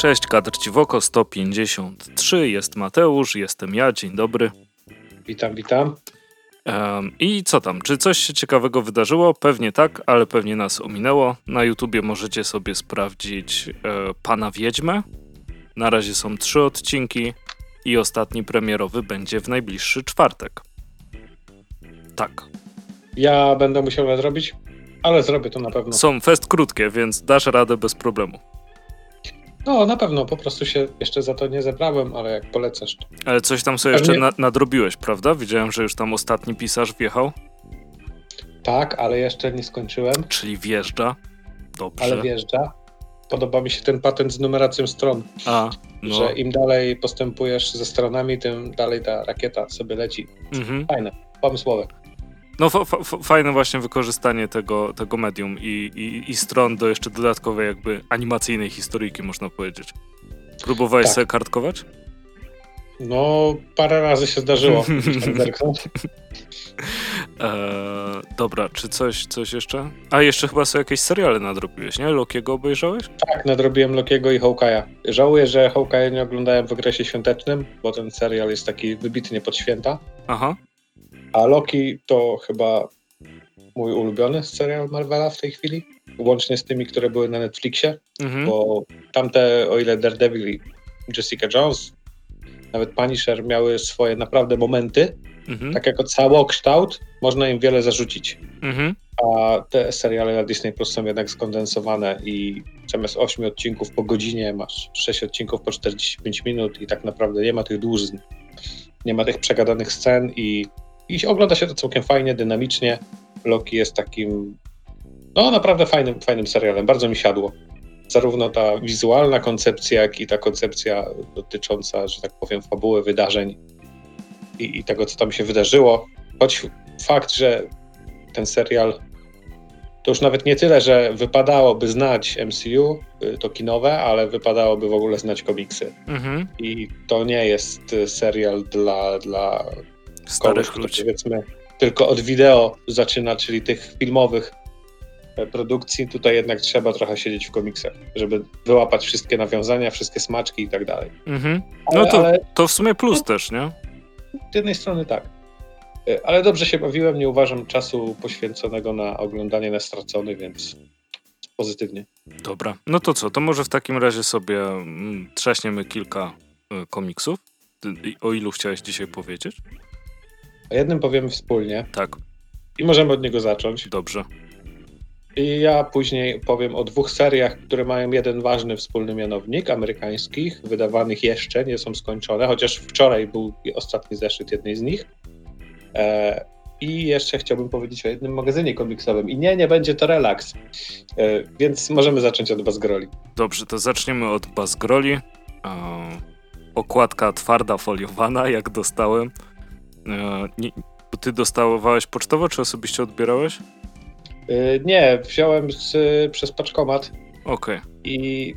Cześć, kadr ci w oko 153, jest Mateusz, jestem ja, dzień dobry. Witam, witam. Um, I co tam? Czy coś się ciekawego wydarzyło? Pewnie tak, ale pewnie nas ominęło. Na YouTubie możecie sobie sprawdzić e, Pana Wiedźmę. Na razie są trzy odcinki i ostatni premierowy będzie w najbliższy czwartek. Tak. Ja będę musiał nadrobić, ale zrobię to na pewno. Są fest krótkie, więc dasz radę bez problemu. No, na pewno, po prostu się jeszcze za to nie zebrałem, ale jak polecasz. To... Ale coś tam sobie Pewnie... jeszcze na nadrobiłeś, prawda? Widziałem, że już tam ostatni pisarz wjechał. Tak, ale jeszcze nie skończyłem. Czyli wjeżdża. Dobrze. Ale wjeżdża. Podoba mi się ten patent z numeracją stron. A, no. Że im dalej postępujesz ze stronami, tym dalej ta rakieta sobie leci. Mhm. Fajne, pomysłowe. No fajne właśnie wykorzystanie tego, tego medium i, i, i stron do jeszcze dodatkowej jakby animacyjnej historyjki, można powiedzieć. Próbowałeś tak. sobie kartkować? No, parę razy się zdarzyło. eee, dobra, czy coś, coś jeszcze? A jeszcze chyba sobie jakieś seriale nadrobiłeś, nie? Lokiego obejrzałeś? Tak, nadrobiłem Lokiego i Hawkeye'a. Żałuję, że Hawkeye'a nie oglądałem w okresie świątecznym, bo ten serial jest taki wybitnie pod święta. Aha. A Loki to chyba mój ulubiony serial Marvela w tej chwili, łącznie z tymi, które były na Netflixie, mhm. bo tamte, o ile Daredevil i Jessica Jones, nawet Punisher miały swoje naprawdę momenty, mhm. tak jako całokształt, można im wiele zarzucić. Mhm. A te seriale na Disney Plus są jednak skondensowane i zamiast 8 odcinków po godzinie masz 6 odcinków po 45 minut i tak naprawdę nie ma tych dłużyn. Nie ma tych przegadanych scen i i ogląda się to całkiem fajnie, dynamicznie. Loki jest takim, no naprawdę fajnym, fajnym serialem, bardzo mi siadło. Zarówno ta wizualna koncepcja, jak i ta koncepcja dotycząca, że tak powiem, fabuły wydarzeń i, i tego, co tam się wydarzyło. Choć fakt, że ten serial to już nawet nie tyle, że wypadałoby znać MCU, y, to kinowe, ale wypadałoby w ogóle znać komiksy. Mhm. I to nie jest serial dla, dla starych ludzi. Powiedzmy, tylko od wideo zaczyna, czyli tych filmowych e, produkcji. Tutaj jednak trzeba trochę siedzieć w komiksach, żeby wyłapać wszystkie nawiązania, wszystkie smaczki i tak dalej. Mhm. No ale, to, ale, to w sumie plus no, też, nie? Z jednej strony tak. E, ale dobrze się bawiłem, nie uważam czasu poświęconego na oglądanie na stracony, więc pozytywnie. Dobra, no to co, to może w takim razie sobie mm, trzaśniemy kilka y, komiksów. O ilu chciałeś dzisiaj powiedzieć? O jednym powiemy wspólnie. Tak. I możemy od niego zacząć. Dobrze. I ja później powiem o dwóch seriach, które mają jeden ważny wspólny mianownik, amerykańskich, wydawanych jeszcze, nie są skończone, chociaż wczoraj był ostatni zeszyt jednej z nich. E, I jeszcze chciałbym powiedzieć o jednym magazynie komiksowym. I nie, nie będzie to relaks. E, więc możemy zacząć od Bazgroli. Dobrze, to zaczniemy od Bazgroli. E, okładka twarda, foliowana, jak dostałem. E, nie, ty dostawałeś pocztowo, czy osobiście odbierałeś? Yy, nie, wziąłem z, przez paczkomat. Okej. Okay. I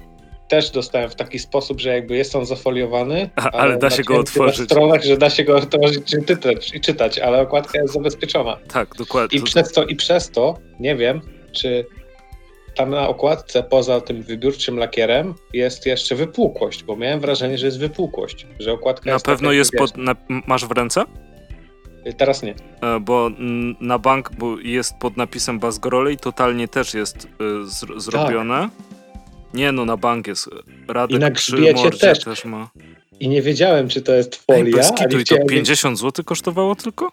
też dostałem w taki sposób, że jakby jest on zafoliowany. A, ale da się go otworzyć. Na stronach, że da się go otworzyć i czytać, i czytać, ale okładka jest zabezpieczona. Tak, dokładnie. I przez to, i przez to nie wiem, czy tam na okładce poza tym wybiórczym lakierem jest jeszcze wypukłość, bo miałem wrażenie, że jest wypukłość, że okładka na jest pewno jest pod, na, masz w ręce? Teraz nie. E, bo na bank bo jest pod napisem Bazgrole i totalnie też jest y, zrobione. Tak. Nie no, na bank jest. Radek I na grzbiecie też. też ma. I nie wiedziałem, czy to jest folia. Ej, kitu, i to 50 zł kosztowało tylko?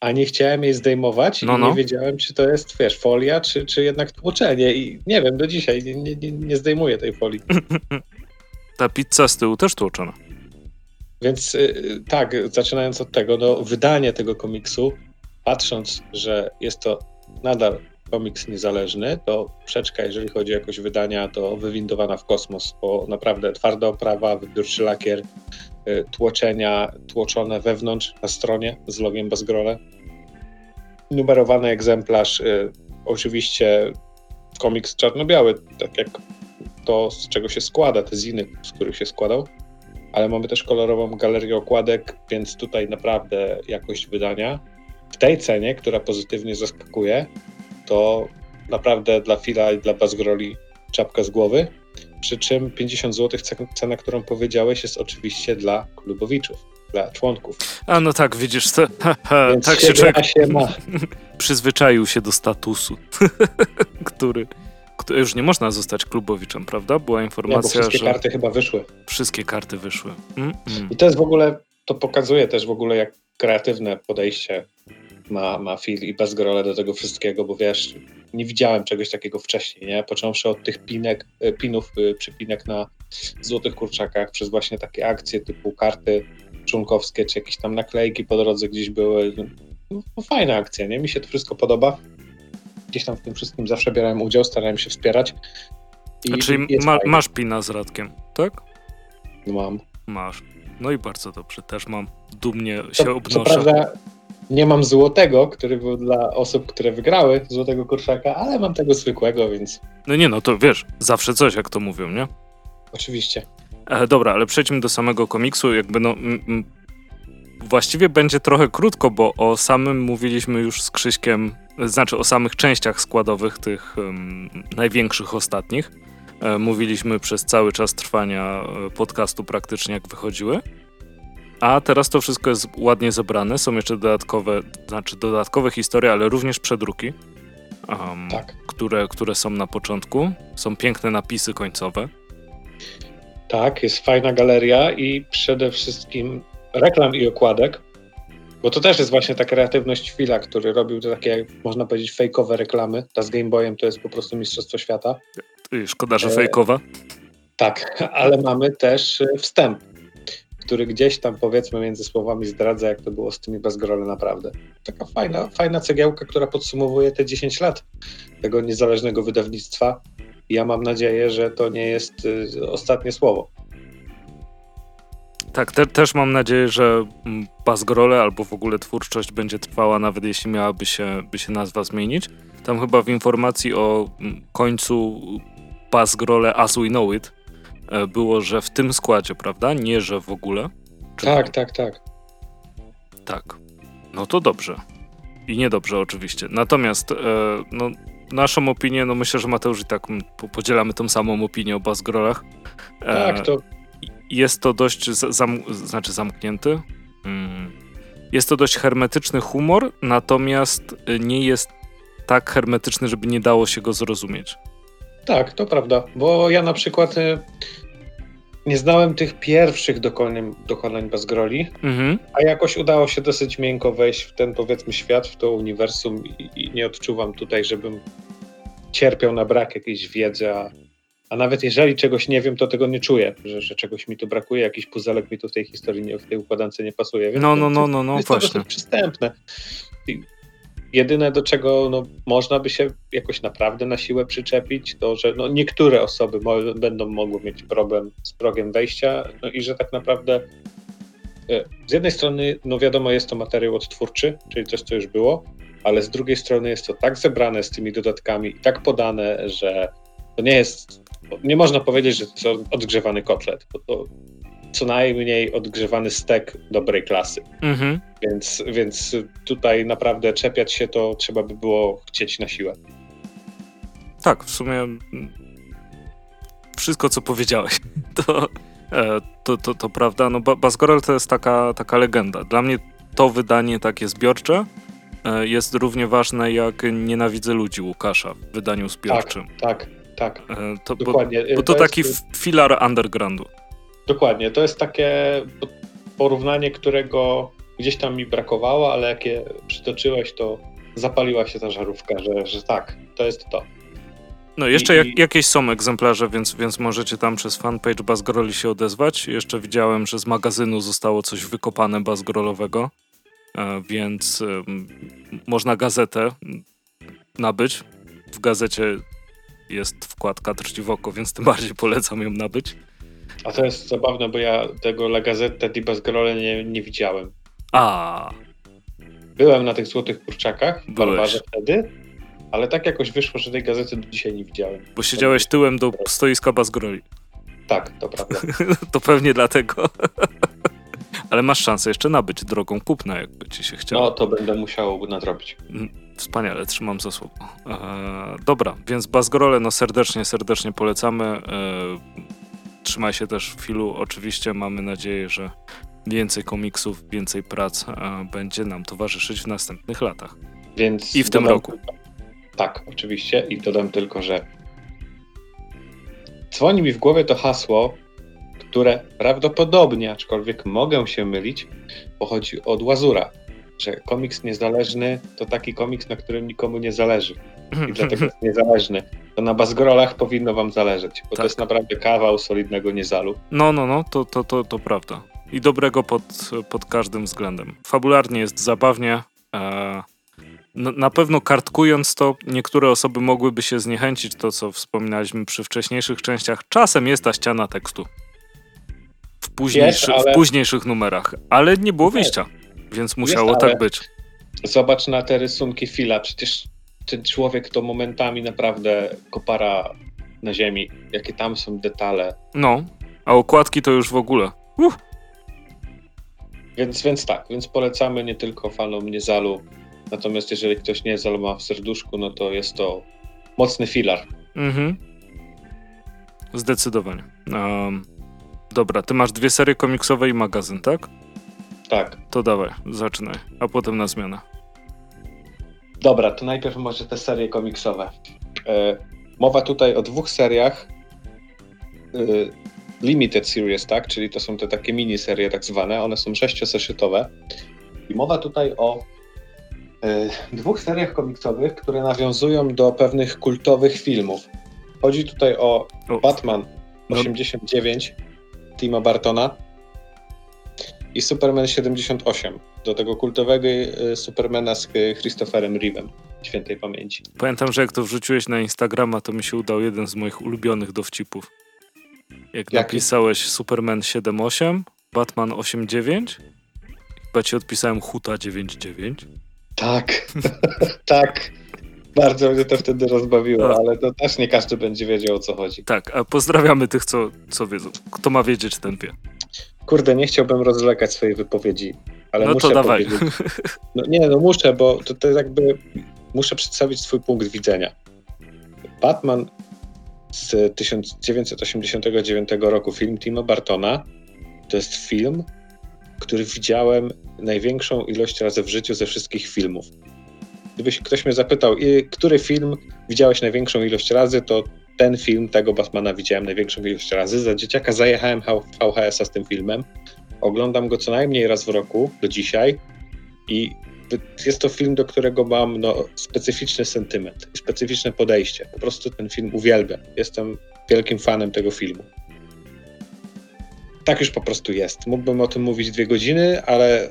A nie chciałem jej zdejmować no, i no. nie wiedziałem, czy to jest, wiesz, folia, czy, czy jednak tłoczenie. I nie wiem, do dzisiaj nie, nie, nie zdejmuję tej folii. Ta pizza z tyłu też tłoczona. Więc y, tak, zaczynając od tego, no, wydanie tego komiksu, patrząc, że jest to nadal komiks niezależny, to przeczka, jeżeli chodzi o jakość wydania, to wywindowana w kosmos, bo naprawdę twarda oprawa, wybiórczy lakier, y, tłoczenia tłoczone wewnątrz na stronie z logiem Bazgrole. Numerowany egzemplarz, y, oczywiście komiks czarno-biały, tak jak to, z czego się składa, te ziny, z których się składał ale mamy też kolorową galerię okładek, więc tutaj naprawdę jakość wydania w tej cenie, która pozytywnie zaskakuje, to naprawdę dla Fila i dla Bazgroli czapka z głowy. Przy czym 50 zł cena, którą powiedziałeś, jest oczywiście dla klubowiczów, dla członków. A no tak, widzisz, to, tak się człowiek się ma. przyzwyczaił się do statusu, który, już nie można zostać klubowiczem, prawda? Była informacja, bo wszystkie że... karty chyba wyszły. Wszystkie karty wyszły. Mm, mm. I to jest w ogóle, to pokazuje też w ogóle, jak kreatywne podejście ma, ma Phil i Bazgrole do tego wszystkiego, bo wiesz, nie widziałem czegoś takiego wcześniej, nie? Począwszy od tych pinek, e, pinów, e, przypinek na złotych kurczakach, przez właśnie takie akcje typu karty członkowskie, czy jakieś tam naklejki po drodze gdzieś były. No, no, fajna akcja, nie? Mi się to wszystko podoba. Gdzieś tam w tym wszystkim zawsze brałem udział, starałem się wspierać. I czyli ma, masz pina z Radkiem, tak? Mam. Masz. No i bardzo dobrze, też mam. Dumnie się to, obnoszę. Co prawda nie mam złotego, który był dla osób, które wygrały złotego kurczaka, ale mam tego zwykłego, więc. No nie, no to wiesz, zawsze coś, jak to mówią, nie? Oczywiście. E, dobra, ale przejdźmy do samego komiksu. Jakby no. M, m, właściwie będzie trochę krótko, bo o samym mówiliśmy już z Krzyśkiem, znaczy o samych częściach składowych, tych um, największych ostatnich. E, mówiliśmy przez cały czas trwania e, podcastu praktycznie jak wychodziły. A teraz to wszystko jest ładnie zebrane. Są jeszcze dodatkowe, znaczy dodatkowe historie, ale również przedruki, um, tak. które, które są na początku. Są piękne napisy końcowe. Tak, jest fajna galeria i przede wszystkim reklam i okładek, bo to też jest właśnie ta kreatywność chwila, który robił te takie, można powiedzieć, fejkowe reklamy. Ta z Game Boyem to jest po prostu Mistrzostwo Świata. Szkoda, że e, fejkowa. Tak, ale mamy też e, wstęp który gdzieś tam powiedzmy między słowami zdradza, jak to było z tymi Bazgrole naprawdę. Taka fajna, fajna cegiełka, która podsumowuje te 10 lat tego niezależnego wydawnictwa. Ja mam nadzieję, że to nie jest y, ostatnie słowo. Tak, te, też mam nadzieję, że Bazgrole albo w ogóle twórczość będzie trwała, nawet jeśli miałaby się, by się nazwa zmienić. Tam chyba w informacji o końcu Bazgrole As We Know It E, było, że w tym składzie, prawda? Nie, że w ogóle. Czy tak, tak, tak. Tak. No to dobrze. I niedobrze oczywiście. Natomiast e, no, naszą opinię, no myślę, że Mateusz i tak podzielamy tą samą opinię o Bazgrolach. E, tak, to... Jest to dość, zam, znaczy zamknięty. Mm. Jest to dość hermetyczny humor, natomiast nie jest tak hermetyczny, żeby nie dało się go zrozumieć. Tak, to prawda, bo ja na przykład y, nie znałem tych pierwszych dokonań, dokonań Bazgroli, mhm. a jakoś udało się dosyć miękko wejść w ten powiedzmy świat, w to uniwersum i, i nie odczuwam tutaj, żebym cierpiał na brak jakiejś wiedzy, a, a nawet jeżeli czegoś nie wiem, to tego nie czuję, że, że czegoś mi tu brakuje, jakiś puzelek mi tu w tej historii, nie, w tej układance nie pasuje. Więc no, no, no, no, no, jest właśnie. To przystępne. Jedyne, do czego no, można by się jakoś naprawdę na siłę przyczepić, to że no, niektóre osoby mo będą mogły mieć problem z progiem wejścia no, i że tak naprawdę e, z jednej strony, no wiadomo, jest to materiał odtwórczy, czyli coś, co już było, ale z drugiej strony jest to tak zebrane z tymi dodatkami i tak podane, że to nie jest, nie można powiedzieć, że to jest odgrzewany kotlet, bo to co najmniej odgrzewany stek dobrej klasy. Mhm. Więc, więc tutaj naprawdę czepiać się to trzeba by było chcieć na siłę. Tak, w sumie wszystko, co powiedziałeś, to, e, to, to, to prawda. No, Basgorel to jest taka, taka legenda. Dla mnie to wydanie takie zbiorcze e, jest równie ważne jak Nienawidzę ludzi Łukasza w wydaniu zbiorczym. Tak, tak, tak. E, to, Dokładnie. Bo, bo to, to taki jest... filar undergroundu. Dokładnie, to jest takie porównanie, którego gdzieś tam mi brakowało, ale jak je przytoczyłeś, to zapaliła się ta żarówka, że, że tak, to jest to. No jeszcze I, jak, jakieś są egzemplarze, więc, więc możecie tam przez fanpage Bazgroli się odezwać. Jeszcze widziałem, że z magazynu zostało coś wykopane Bazgrolowego, e, więc można gazetę nabyć. W gazecie jest wkładka Drżdzi w oko, więc tym bardziej polecam ją nabyć. A to jest zabawne, bo ja tego La Gazzetta di Basgrole nie, nie widziałem. A. Byłem na tych złotych kurczakach w Barbarze wtedy, ale tak jakoś wyszło, że tej gazety do dzisiaj nie widziałem. Bo siedziałeś tyłem do stoiska Basgroli. Tak, to prawda. to pewnie dlatego. Ale masz szansę jeszcze nabyć drogą kupna, jakby ci się chciało. No, to będę musiał nadrobić. Mm, wspaniale, trzymam za słowo. Eee, dobra, więc Bazgrole, no serdecznie, serdecznie polecamy. Eee, trzymaj się też w filu. Oczywiście mamy nadzieję, że więcej komiksów, więcej prac e, będzie nam towarzyszyć w następnych latach. Więc I w tym roku. Tak, oczywiście. I dodam tylko, że dzwoni mi w głowie to hasło, które prawdopodobnie, aczkolwiek mogę się mylić, pochodzi od Łazura, że komiks niezależny to taki komiks, na którym nikomu nie zależy. I dlatego jest niezależny. To na Bazgrolach powinno wam zależeć, bo tak. to jest naprawdę kawał solidnego niezalu. No, no, no, to, to, to, to prawda. I dobrego pod, pod każdym względem. Fabularnie jest zabawnie. E, na pewno kartkując to, niektóre osoby mogłyby się zniechęcić, to co wspominaliśmy przy wcześniejszych częściach. Czasem jest ta ściana tekstu. W, późniejszy, ale... w późniejszych numerach, ale nie było wyjścia, więc musiało tak być. Zobacz na te rysunki Fila, przecież ten człowiek to momentami naprawdę kopara na ziemi. Jakie tam są detale. No, a okładki to już w ogóle. Uh. Więc, więc tak, więc polecamy nie tylko fanom Niezalu, natomiast jeżeli ktoś Niezal ma w serduszku, no to jest to mocny filar. Mhm. Zdecydowanie. Um, dobra, ty masz dwie serie komiksowe i magazyn, tak? Tak. To dawaj, zaczynaj, a potem na zmianę. Dobra, to najpierw może te serie komiksowe. E, mowa tutaj o dwóch seriach. E, limited series, tak? Czyli to są te takie miniserie tak zwane. One są sześcioseszytowe. I mowa tutaj o e, dwóch seriach komiksowych, które nawiązują do pewnych kultowych filmów. Chodzi tutaj o Batman 89 no. Tima Bartona i Superman 78, do tego kultowego y, Supermana z Christopherem Reeve'em, świętej pamięci. Pamiętam, że jak to wrzuciłeś na Instagrama, to mi się udał jeden z moich ulubionych dowcipów. Jak Jaki? napisałeś Superman 78, Batman 89, chyba ci odpisałem Huta 99. Tak, tak. Bardzo mnie to wtedy rozbawiło, tak. ale to też nie każdy będzie wiedział o co chodzi. Tak, a pozdrawiamy tych, co, co wiedzą. Kto ma wiedzieć, ten wie. Kurde, nie chciałbym rozlegać swojej wypowiedzi, ale no muszę to dawaj. powiedzieć. No nie, no muszę, bo to, to jakby muszę przedstawić swój punkt widzenia. Batman z 1989 roku, film Tima Bartona, to jest film, który widziałem największą ilość razy w życiu ze wszystkich filmów. Gdybyś ktoś mnie zapytał, który film widziałeś największą ilość razy, to ten film, tego Batmana widziałem największą ilość razy. Za dzieciaka zajechałem VHS-a z tym filmem. Oglądam go co najmniej raz w roku do dzisiaj i jest to film, do którego mam no, specyficzny sentyment, specyficzne podejście. Po prostu ten film uwielbiam. Jestem wielkim fanem tego filmu. Tak już po prostu jest. Mógłbym o tym mówić dwie godziny, ale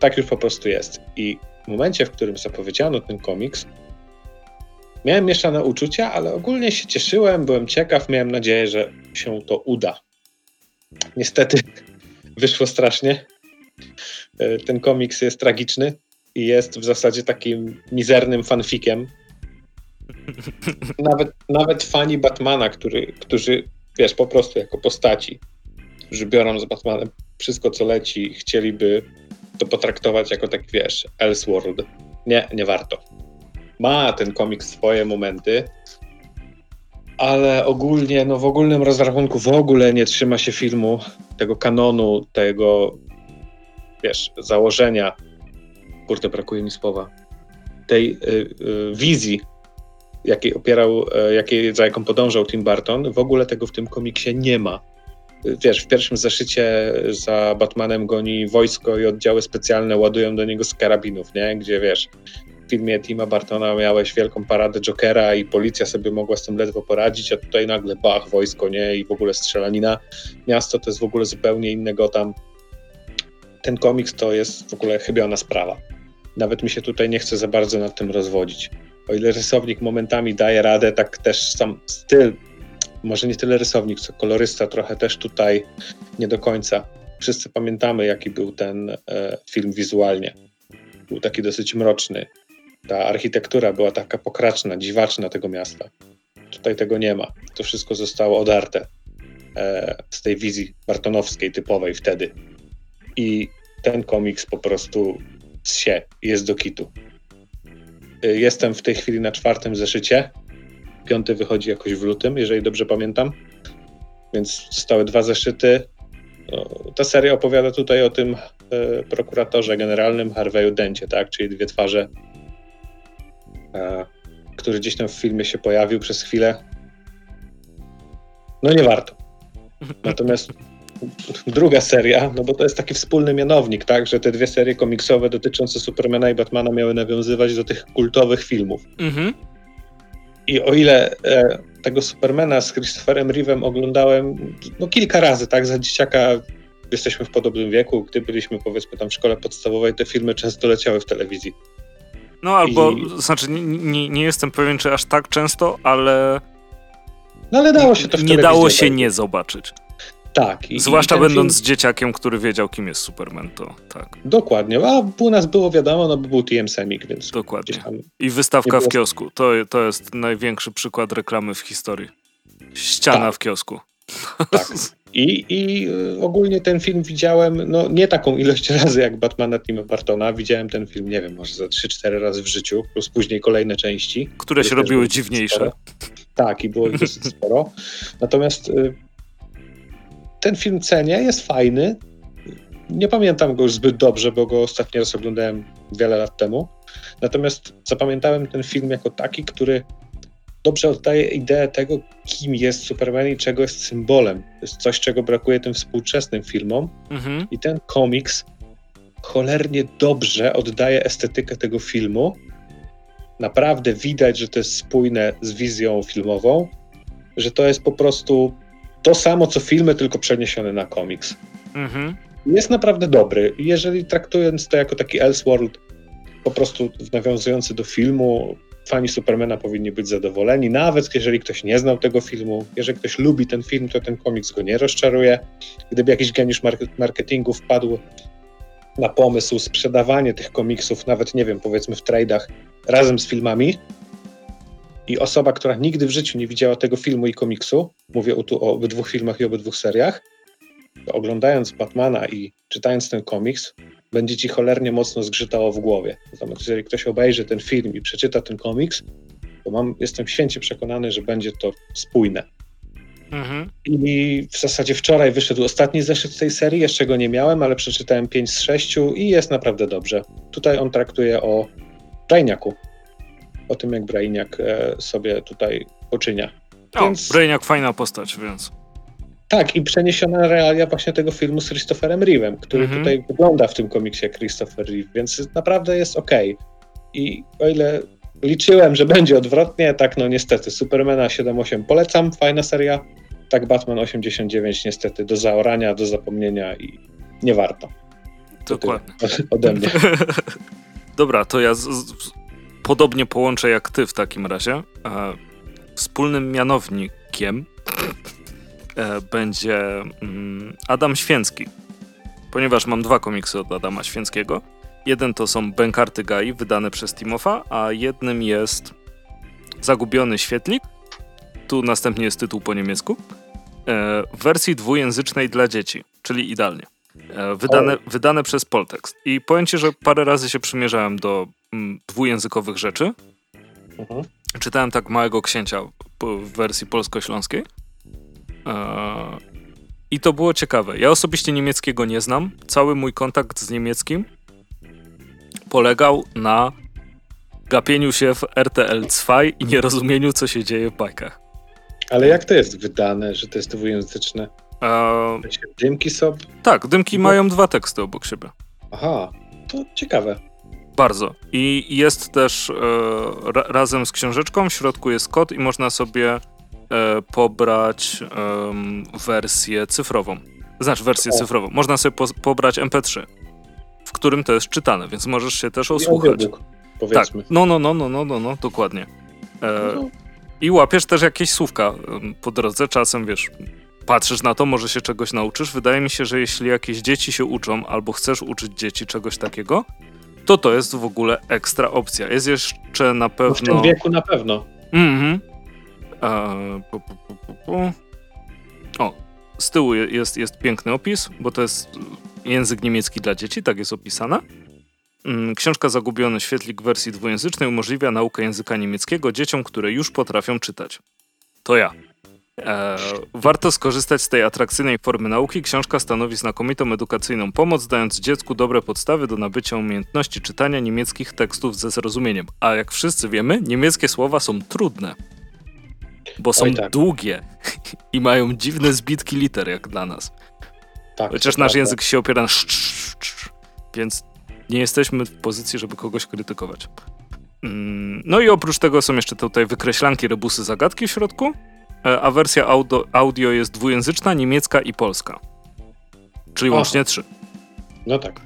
tak już po prostu jest. I w momencie, w którym zapowiedziano ten komiks, Miałem mieszane uczucia, ale ogólnie się cieszyłem, byłem ciekaw, miałem nadzieję, że się to uda. Niestety wyszło strasznie. E, ten komiks jest tragiczny i jest w zasadzie takim mizernym fanfikiem. Nawet, nawet fani Batmana, który, którzy, wiesz, po prostu jako postaci, którzy biorą z Batmanem wszystko, co leci, chcieliby to potraktować jako tak, wiesz, Elseworld. Nie, nie warto ma ten komiks swoje momenty, ale ogólnie, no w ogólnym rozrachunku w ogóle nie trzyma się filmu, tego kanonu, tego, wiesz, założenia, kurde, brakuje mi słowa, tej y, y, wizji, jakiej opierał, y, jakiej, za jaką podążał Tim Burton, w ogóle tego w tym komiksie nie ma. Wiesz, w pierwszym zeszycie za Batmanem goni wojsko i oddziały specjalne ładują do niego z karabinów, nie? Gdzie wiesz, w filmie Tima Bartona miałeś wielką paradę Jokera i policja sobie mogła z tym ledwo poradzić, a tutaj nagle bach, wojsko, nie? I w ogóle strzelanina. Miasto to jest w ogóle zupełnie innego tam. Ten komiks to jest w ogóle chybiona sprawa. Nawet mi się tutaj nie chce za bardzo nad tym rozwodzić. O ile rysownik momentami daje radę, tak też sam styl, może nie tyle rysownik, co kolorysta trochę też tutaj nie do końca. Wszyscy pamiętamy, jaki był ten e, film wizualnie. Był taki dosyć mroczny, ta architektura była taka pokraczna, dziwaczna tego miasta. Tutaj tego nie ma. To wszystko zostało odarte e, z tej wizji bartonowskiej typowej wtedy. I ten komiks po prostu się, jest do kitu. Y, jestem w tej chwili na czwartym zeszycie. Piąty wychodzi jakoś w lutym, jeżeli dobrze pamiętam. Więc zostały dwa zeszyty. No, ta seria opowiada tutaj o tym e, prokuratorze generalnym Harveyu Dencie, tak? czyli dwie twarze, e, który gdzieś tam w filmie się pojawił przez chwilę. No nie warto. Natomiast druga seria, no bo to jest taki wspólny mianownik, tak, że te dwie serie komiksowe dotyczące Supermana i Batmana miały nawiązywać do tych kultowych filmów. Mhm. I o ile e, tego Supermana z Christopherem Reeve'em oglądałem no kilka razy, tak, za dzieciaka jesteśmy w podobnym wieku, gdy byliśmy powiedzmy tam w szkole podstawowej, te filmy często leciały w telewizji. No albo, I... znaczy nie, nie, nie jestem pewien, czy aż tak często, ale... No ale dało się to w Nie dało się nie zobaczyć. Tak. I, Zwłaszcza i będąc film... dzieciakiem, który wiedział, kim jest Superman, to tak. Dokładnie, a u nas było wiadomo, no bo był TM Semik, więc... Dokładnie. I wystawka w kiosku. To, to jest największy przykład reklamy w historii. Ściana tak. w kiosku. Tak. I, I y, ogólnie ten film widziałem, no nie taką ilość razy jak Batmana Tima Bartona. Widziałem ten film, nie wiem, może za 3-4 razy w życiu, plus później kolejne części. Które się robiły dziwniejsze. Sporo. Tak, i było ich dosyć sporo. Natomiast y, ten film cenię, jest fajny. Nie pamiętam go już zbyt dobrze, bo go ostatni raz oglądałem wiele lat temu. Natomiast zapamiętałem ten film jako taki, który dobrze oddaje ideę tego, kim jest Superman i czego jest symbolem. To jest coś, czego brakuje tym współczesnym filmom. Mhm. I ten komiks cholernie dobrze oddaje estetykę tego filmu. Naprawdę widać, że to jest spójne z wizją filmową, że to jest po prostu to samo co filmy, tylko przeniesione na komiks. Mhm. Jest naprawdę dobry. Jeżeli traktując to jako taki Elseworld, po prostu nawiązujący do filmu, fani Supermana powinni być zadowoleni, nawet jeżeli ktoś nie znał tego filmu. Jeżeli ktoś lubi ten film, to ten komiks go nie rozczaruje. Gdyby jakiś geniusz marketingu wpadł na pomysł sprzedawanie tych komiksów, nawet nie wiem, powiedzmy w tradach, razem z filmami, i osoba, która nigdy w życiu nie widziała tego filmu i komiksu, mówię tu o obydwu filmach i obydwu seriach, oglądając Batmana i czytając ten komiks, będzie ci cholernie mocno zgrzytało w głowie. Natomiast jeżeli ktoś obejrzy ten film i przeczyta ten komiks, to mam, jestem święcie przekonany, że będzie to spójne. Mhm. I w zasadzie wczoraj wyszedł ostatni zeszyt tej serii, jeszcze go nie miałem, ale przeczytałem 5 z 6 i jest naprawdę dobrze. Tutaj on traktuje o Brainiaku, o tym, jak Brainiak e, sobie tutaj poczynia. O, więc... Brainiak fajna postać, więc... Tak, i przeniesiona realia właśnie tego filmu z Christopherem Reeve'em, który -hmm. tutaj wygląda w tym komiksie Christopher Reeve, więc naprawdę jest ok. I o ile liczyłem, że będzie odwrotnie, tak no niestety. Supermana 7.8 polecam, fajna seria. Tak Batman 89 niestety do zaorania, do zapomnienia i nie warto. Dokładnie. Ode mnie. Dobra, to ja z, z, podobnie połączę jak ty w takim razie. E, wspólnym mianownikiem e, będzie mm, Adam Święcki, ponieważ mam dwa komiksy od Adama Święckiego. Jeden to są Bękarty Gai, wydane przez Timofa, a jednym jest Zagubiony Świetlik. Tu następnie jest tytuł po niemiecku. E, w wersji dwujęzycznej dla dzieci, czyli idealnie. Wydane, wydane przez Poltext. I powiem ci, że parę razy się przymierzałem do dwujęzykowych rzeczy. Mhm. Czytałem tak Małego Księcia w wersji polsko-śląskiej. E, I to było ciekawe. Ja osobiście niemieckiego nie znam. Cały mój kontakt z niemieckim polegał na gapieniu się w RTL 2 i nierozumieniu, co się dzieje w bajkach. Ale jak to jest wydane, że to jest dwujęzyczne? E... Dymki są? Tak, dymki mają dwa teksty obok siebie. Aha, to ciekawe. Bardzo. I jest też e, ra, razem z książeczką, w środku jest kod i można sobie e, pobrać wersję cyfrową. Znaczy wersję o. cyfrową. Można sobie po, pobrać MP3, w którym to jest czytane, więc możesz się też osłuchać. Tak. No, no, no, no, no, no, no dokładnie. E, no. I łapiesz też jakieś słówka po drodze, czasem wiesz, patrzysz na to, może się czegoś nauczysz. Wydaje mi się, że jeśli jakieś dzieci się uczą, albo chcesz uczyć dzieci czegoś takiego, to to jest w ogóle ekstra opcja. Jest jeszcze na pewno... W tym wieku na pewno. Mhm. E, pu, pu, pu, o, z tyłu jest, jest piękny opis, bo to jest język niemiecki dla dzieci, tak jest opisana. Mm, książka Zagubiony świetlik w wersji dwujęzycznej umożliwia naukę języka niemieckiego dzieciom, które już potrafią czytać. To ja. E, warto skorzystać z tej atrakcyjnej formy nauki. Książka stanowi znakomitą edukacyjną pomoc, dając dziecku dobre podstawy do nabycia umiejętności czytania niemieckich tekstów ze zrozumieniem. A jak wszyscy wiemy, niemieckie słowa są trudne, bo są tak. długie i mają dziwne zbitki liter, jak dla nas. Tak, Chociaż nasz język się opiera na sz, sz, sz, więc nie jesteśmy w pozycji, żeby kogoś krytykować. Mm, no i oprócz tego są jeszcze tutaj wykreślanki, rebusy, zagadki w środku. E, a wersja audio, audio jest dwujęzyczna, niemiecka i polska. Czyli łącznie trzy. No tak.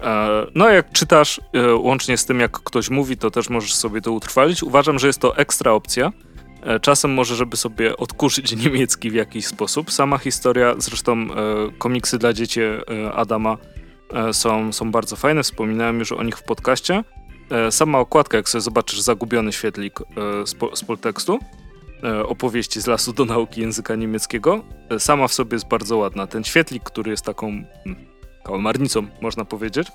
E, no, jak czytasz e, łącznie z tym, jak ktoś mówi, to też możesz sobie to utrwalić. Uważam, że jest to ekstra opcja. Czasem może, żeby sobie odkurzyć niemiecki w jakiś sposób. Sama historia, zresztą komiksy dla dzieci Adama są, są bardzo fajne. Wspominałem już o nich w podcaście. Sama okładka, jak sobie zobaczysz zagubiony świetlik z, po, z poltekstu, opowieści z lasu do nauki języka niemieckiego. E, sama w sobie jest bardzo ładna. Ten świetlik, który jest taką hmm, kałamarnicą, można powiedzieć,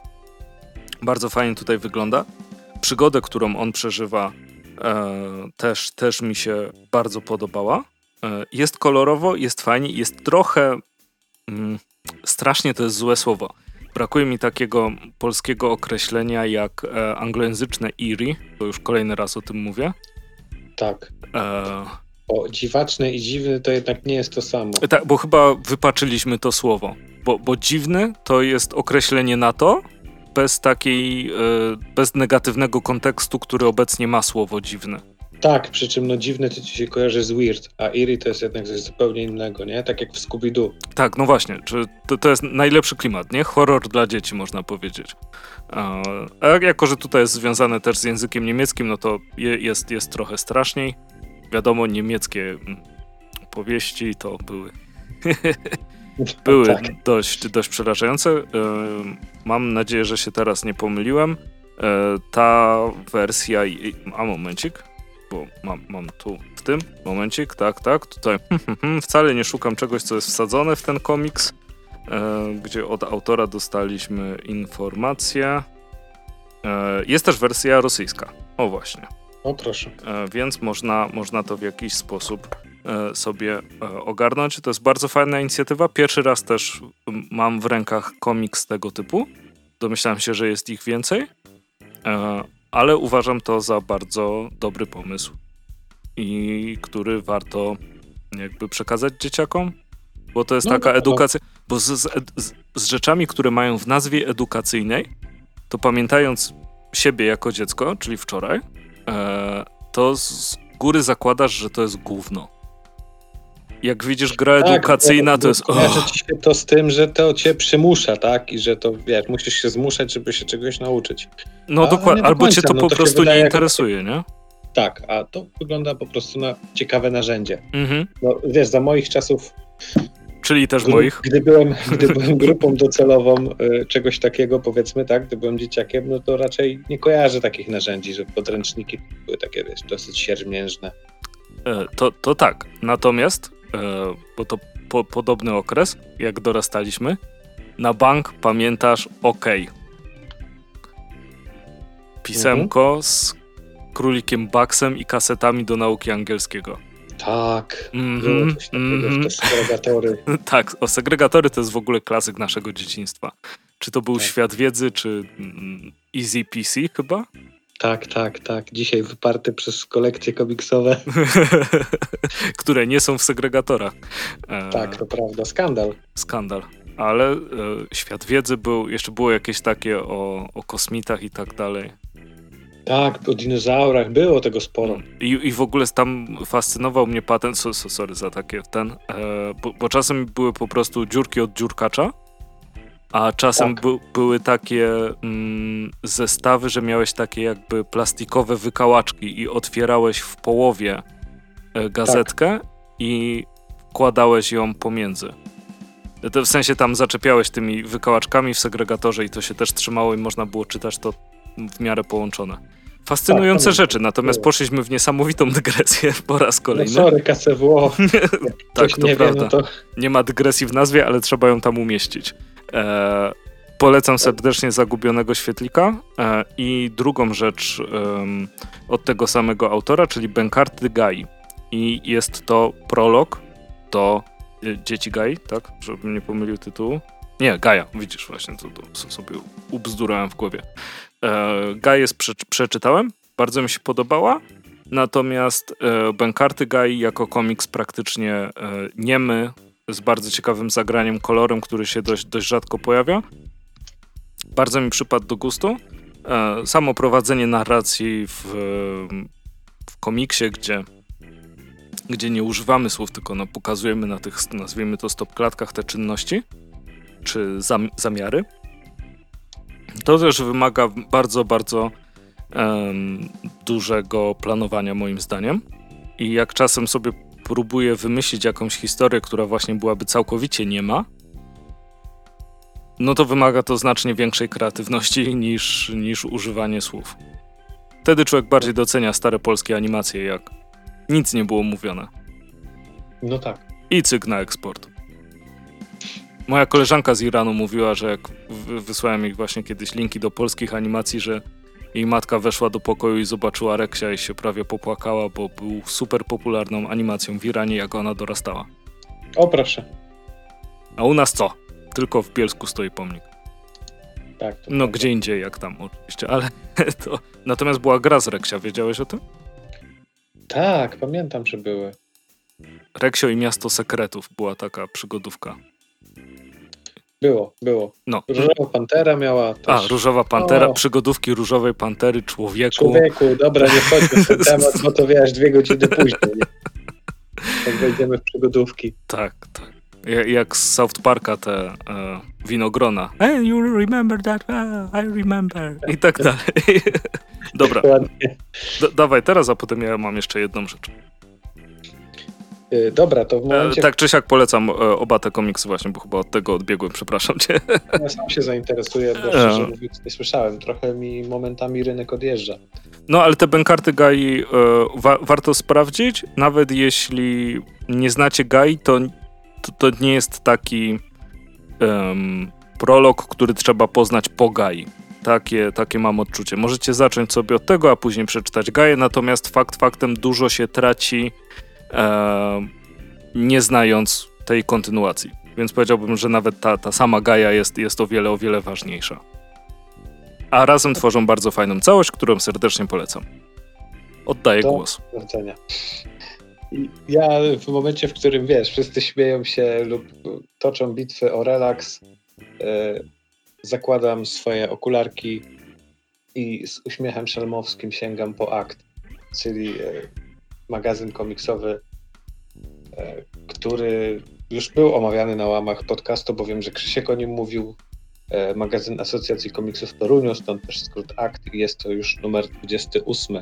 bardzo fajnie tutaj wygląda. Przygodę, którą on przeżywa, e, też, też mi się bardzo podobała. E, jest kolorowo, jest fajnie, jest trochę. Mm, strasznie to jest złe słowo. Brakuje mi takiego polskiego określenia jak e, anglojęzyczne eerie. To już kolejny raz o tym mówię. Tak. E... Bo dziwaczny i dziwny to jednak nie jest to samo. Tak, bo chyba wypaczyliśmy to słowo. Bo, bo dziwny to jest określenie na to, bez takiej, e, bez negatywnego kontekstu, który obecnie ma słowo dziwny. Tak, przy czym no dziwny to ci się kojarzy z weird, a eerie to jest jednak coś zupełnie innego, nie? Tak jak w Scooby-Doo. Tak, no właśnie, czy to, to jest najlepszy klimat, nie? Horror dla dzieci, można powiedzieć. A jako, że tutaj jest związane też z językiem niemieckim, no to jest, jest trochę straszniej. Wiadomo, niemieckie mm, powieści to były były tak. dość, dość przerażające. E, mam nadzieję, że się teraz nie pomyliłem. E, ta wersja, a momencik, bo mam, mam tu w tym, momencik, tak, tak, tutaj wcale nie szukam czegoś, co jest wsadzone w ten komiks. E, gdzie od autora dostaliśmy informację. Jest też wersja rosyjska. O właśnie. O proszę. E, więc można, można to w jakiś sposób sobie ogarnąć. To jest bardzo fajna inicjatywa. Pierwszy raz też mam w rękach komiks tego typu. Domyślałem się, że jest ich więcej, ale uważam to za bardzo dobry pomysł i który warto jakby przekazać dzieciakom, bo to jest no, taka no, edukacja. Bo z, z, z, rzeczami, które mają w nazwie edukacyjnej, to pamiętając siebie jako dziecko, czyli wczoraj, e, to z góry zakładasz, że to jest gówno. Jak widzisz gra tak, edukacyjna, to jest. Kojarzy ci się to z tym, że to cię przymusza, tak? I że to wiesz, musisz się zmuszać, żeby się czegoś nauczyć. No dokładnie, albo cię to no, po to prostu nie interesuje, nie? Tak, a to wygląda po prostu na ciekawe narzędzie. Mhm. No wiesz, za moich czasów Czyli też moich. Gdy byłem, gdy byłem grupą docelową y, czegoś takiego, powiedzmy tak, gdy byłem dzieciakiem, no to raczej nie kojarzę takich narzędzi, że podręczniki były takie wiesz, dosyć siermiężne. E, to, to tak. Natomiast, e, bo to po, podobny okres, jak dorastaliśmy, na bank pamiętasz OK. Pisemko mhm. z królikiem Bugsem i kasetami do nauki angielskiego. Tak, mm -hmm, coś takiego, mm -hmm. segregatory. tak, o segregatory to jest w ogóle klasyk naszego dzieciństwa. Czy to był tak. Świat Wiedzy, czy mm, Easy PC chyba? Tak, tak, tak. Dzisiaj wyparte przez kolekcje komiksowe. Które nie są w segregatorach. E, tak, to prawda. Skandal. Skandal. Ale e, Świat Wiedzy był, jeszcze było jakieś takie o, o kosmitach i tak dalej. Tak, o dinozaurach było tego sporo. I, i w ogóle tam fascynował mnie patent, so, so, sorry za takie ten, e, bo, bo, czasem były po prostu dziurki od dziurkacza, a czasem tak. by, były takie mm, zestawy, że miałeś takie jakby plastikowe wykałaczki i otwierałeś w połowie e, gazetkę tak. i wkładałeś ją pomiędzy. To w sensie tam zaczepiałeś tymi wykałaczkami w segregatorze i to się też trzymało i można było czytać to w miarę połączone. Fascynujące tak, rzeczy, natomiast poszliśmy w niesamowitą dygresję po raz kolejny. No sorry, KCWO. tak, to prawda. Wie, no to... Nie ma dygresji w nazwie, ale trzeba ją tam umieścić. E, polecam serdecznie Zagubionego Świetlika e, i drugą rzecz od tego samego autora, czyli Benkarty Gai. I jest to prolog do e, Dzieci Gai, tak? Żebym nie pomylił tytułu. Nie, Gaja, widzisz właśnie, to, to sobie ubzdurałem w głowie. E, Gaję prze, przeczytałem, bardzo mi się podobała, natomiast e, Benkarty Gai jako komiks praktycznie e, niemy, z bardzo ciekawym zagraniem kolorem, który się dość, dość rzadko pojawia. Bardzo mi przypadł do gustu. E, samo prowadzenie narracji w, w komiksie, gdzie, gdzie nie używamy słów, tylko no, pokazujemy na tych, nazwijmy to, stopklatkach te czynności czy zam, zamiary. To też wymaga bardzo, bardzo um, dużego planowania, moim zdaniem. I jak czasem sobie próbuję wymyślić jakąś historię, która właśnie byłaby całkowicie niema, no to wymaga to znacznie większej kreatywności niż, niż używanie słów. Wtedy człowiek bardziej docenia stare polskie animacje, jak nic nie było mówione. No tak. I cyk na eksport. Moja koleżanka z Iranu mówiła, że jak wysłałem jej właśnie kiedyś linki do polskich animacji, że jej matka weszła do pokoju i zobaczyła Reksia i się prawie popłakała, bo był super popularną animacją w Iranie, jak ona dorastała. O proszę. A u nas co? Tylko w Bielsku stoi pomnik. Tak. No tak. gdzie indziej, jak tam oczywiście, ale to... Natomiast była gra z Reksia, wiedziałeś o tym? Tak, pamiętam, że były. Reksio i Miasto Sekretów była taka przygodówka. Było, było. No. Różowa Pantera miała też... A, Różowa Pantera, o. przygodówki Różowej Pantery, Człowieku. Człowieku, dobra, nie wchodźmy w ten temat, bo to wiesz, dwie godziny później. Jak wejdziemy w przygodówki. Tak, tak. Jak z South Parka te e, winogrona. Hey, you remember that? Ah, I remember. I tak dalej. Dobra. dawaj teraz, a potem ja mam jeszcze jedną rzecz. Y, dobra, to w e, momencie... tak czy siak polecam e, oba te komiksy właśnie, bo chyba od tego odbiegłem, przepraszam cię. Ja sam się zainteresuję, bo szczerze e. mówiąc nie słyszałem. Trochę mi momentami rynek odjeżdża. No, ale te Benkarty Gai wa warto sprawdzić. Nawet jeśli nie znacie Gai, to, to, to nie jest taki um, prolog, który trzeba poznać po Gai. Takie, takie mam odczucie. Możecie zacząć sobie od tego, a później przeczytać Gaję, natomiast fakt faktem dużo się traci nie znając tej kontynuacji. Więc powiedziałbym, że nawet ta, ta sama Gaja jest, jest o wiele, o wiele ważniejsza. A razem tworzą bardzo fajną całość, którą serdecznie polecam. Oddaję Do głos. Wracenia. Ja w momencie, w którym wiesz, wszyscy śmieją się lub toczą bitwy o relaks, e, zakładam swoje okularki i z uśmiechem szelmowskim sięgam po akt, czyli e, magazyn komiksowy, e, który już był omawiany na łamach podcastu, bo wiem, że Krzysiek o nim mówił. E, magazyn Asocjacji Komiksów Toruniu, stąd też skrót AKT. Jest to już numer 28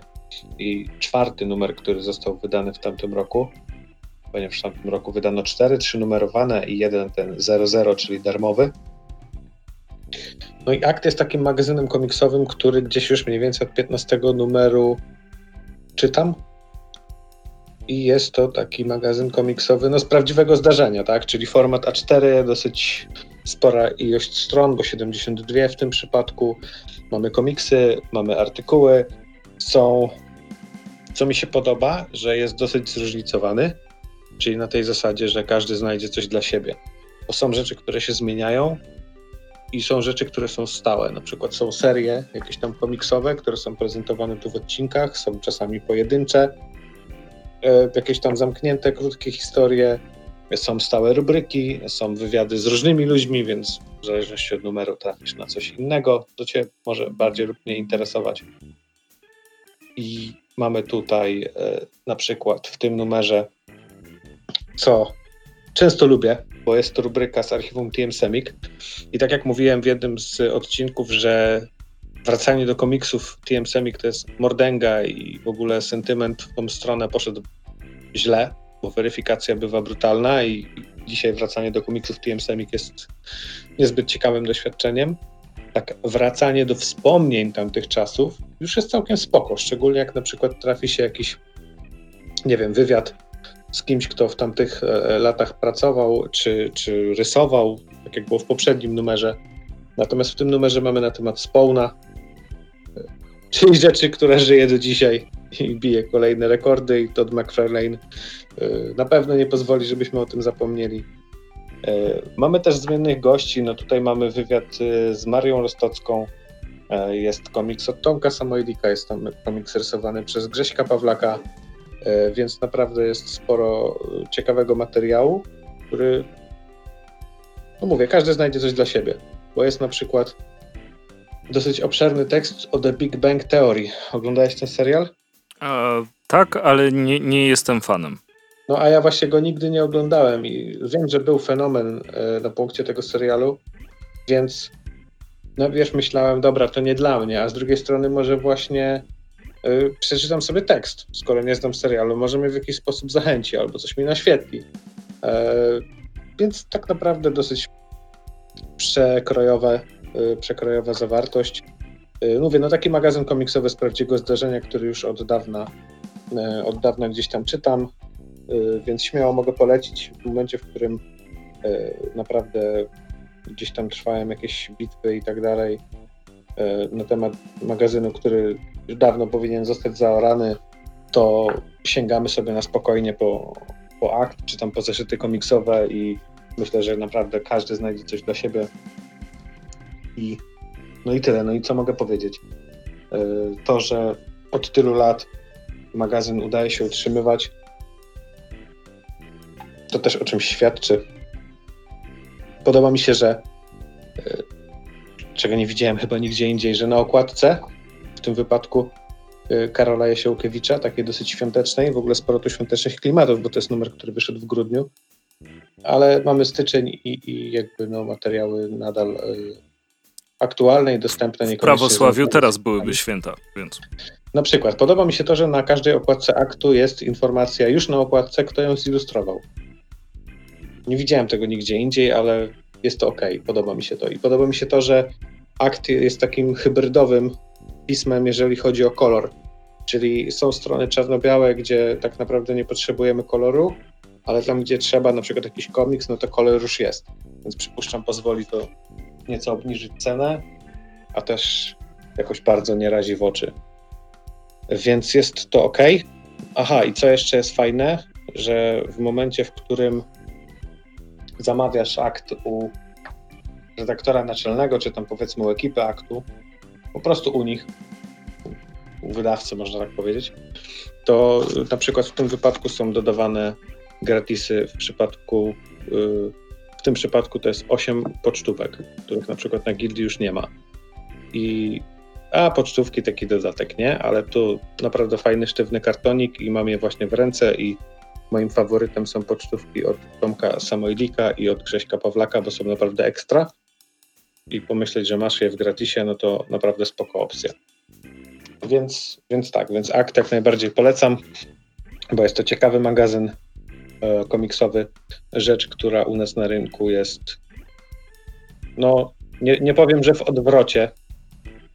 i czwarty numer, który został wydany w tamtym roku. Ponieważ w tamtym roku wydano cztery, trzy numerowane i jeden ten 00, czyli darmowy. No i AKT jest takim magazynem komiksowym, który gdzieś już mniej więcej od 15 numeru czytam i jest to taki magazyn komiksowy no, z prawdziwego zdarzenia, tak? Czyli format A4, dosyć spora ilość stron, bo 72 w tym przypadku. Mamy komiksy, mamy artykuły. Są, co mi się podoba, że jest dosyć zróżnicowany, czyli na tej zasadzie, że każdy znajdzie coś dla siebie. Bo są rzeczy, które się zmieniają i są rzeczy, które są stałe. Na przykład są serie jakieś tam komiksowe, które są prezentowane tu w odcinkach, są czasami pojedyncze, jakieś tam zamknięte, krótkie historie, są stałe rubryki, są wywiady z różnymi ludźmi, więc w zależności od numeru trafisz na coś innego, to Cię może bardziej lub mniej interesować. I mamy tutaj e, na przykład w tym numerze, co często lubię, bo jest to rubryka z archiwum TM Semik. I tak jak mówiłem w jednym z odcinków, że wracanie do komiksów TM Semik to jest mordęga i w ogóle sentyment w tą stronę poszedł źle, bo weryfikacja bywa brutalna i dzisiaj wracanie do komiksów TM Semik jest niezbyt ciekawym doświadczeniem. Tak, wracanie do wspomnień tamtych czasów już jest całkiem spoko, szczególnie jak na przykład trafi się jakiś, nie wiem, wywiad z kimś, kto w tamtych e, latach pracował, czy, czy rysował tak jak było w poprzednim numerze. Natomiast w tym numerze mamy na temat Spawna, czyli rzeczy, które żyje do dzisiaj i bije kolejne rekordy i Todd McFarlane na pewno nie pozwoli, żebyśmy o tym zapomnieli. Mamy też zmiennych gości, no tutaj mamy wywiad z Marią Rostocką, jest komiks od Tomka Samoilika, jest tam komiks rysowany przez Grześka Pawlaka, więc naprawdę jest sporo ciekawego materiału, który, no mówię, każdy znajdzie coś dla siebie, bo jest na przykład dosyć obszerny tekst o The Big Bang Theory. Oglądałeś ten serial? E, tak, ale nie, nie jestem fanem. No a ja właśnie go nigdy nie oglądałem i wiem, że był fenomen e, na punkcie tego serialu, więc no wiesz, myślałem, dobra, to nie dla mnie, a z drugiej strony może właśnie E, przeczytam sobie tekst, skoro nie znam serialu, może mnie w jakiś sposób zachęci albo coś mi naświetli. E, więc tak naprawdę dosyć przekrojowe, przekrojowa zawartość. Mówię, no taki magazyn komiksowy z prawdziwego zdarzenia, który już od dawna, od dawna gdzieś tam czytam, więc śmiało mogę polecić w momencie, w którym naprawdę gdzieś tam trwają jakieś bitwy i tak dalej na temat magazynu, który już dawno powinien zostać zaorany, to sięgamy sobie na spokojnie po, po akt, czy tam po zeszyty komiksowe i myślę, że naprawdę każdy znajdzie coś dla siebie. I no i tyle. No i co mogę powiedzieć? E, to, że od tylu lat magazyn udaje się utrzymywać, to też o czymś świadczy. Podoba mi się, że e, czego nie widziałem chyba nigdzie indziej, że na okładce tym wypadku y, Karola Jasiełkiewicza, takiej dosyć świątecznej, w ogóle sporo tu świątecznych klimatów, bo to jest numer, który wyszedł w grudniu, ale mamy styczeń i, i jakby no, materiały nadal aktualne i dostępne. W prawosławiu teraz byłyby święta, więc... Na przykład, podoba mi się to, że na każdej okładce aktu jest informacja już na okładce, kto ją zilustrował. Nie widziałem tego nigdzie indziej, ale jest to ok, podoba mi się to. I podoba mi się to, że akt jest takim hybrydowym pismem, jeżeli chodzi o kolor. Czyli są strony czarno-białe, gdzie tak naprawdę nie potrzebujemy koloru, ale tam, gdzie trzeba, na przykład jakiś komiks, no to kolor już jest. Więc przypuszczam, pozwoli to nieco obniżyć cenę, a też jakoś bardzo nie razi w oczy. Więc jest to ok. Aha, i co jeszcze jest fajne, że w momencie, w którym zamawiasz akt u redaktora naczelnego, czy tam powiedzmy u ekipy aktu, po prostu u nich, u wydawcy można tak powiedzieć, to na przykład w tym wypadku są dodawane gratisy w przypadku, y, tym przypadku to jest 8 pocztówek, których na przykład na gildii już nie ma. I a pocztówki taki dodatek, nie? Ale tu naprawdę fajny, sztywny kartonik i mam je właśnie w ręce i moim faworytem są pocztówki od Tomka Samojlika i od Grześka Pawlaka, bo są naprawdę ekstra i pomyśleć, że masz je w gratisie, no to naprawdę spoko opcja. Więc, więc tak, więc Akt jak najbardziej polecam, bo jest to ciekawy magazyn komiksowy. Rzecz, która u nas na rynku jest, no nie, nie powiem, że w odwrocie,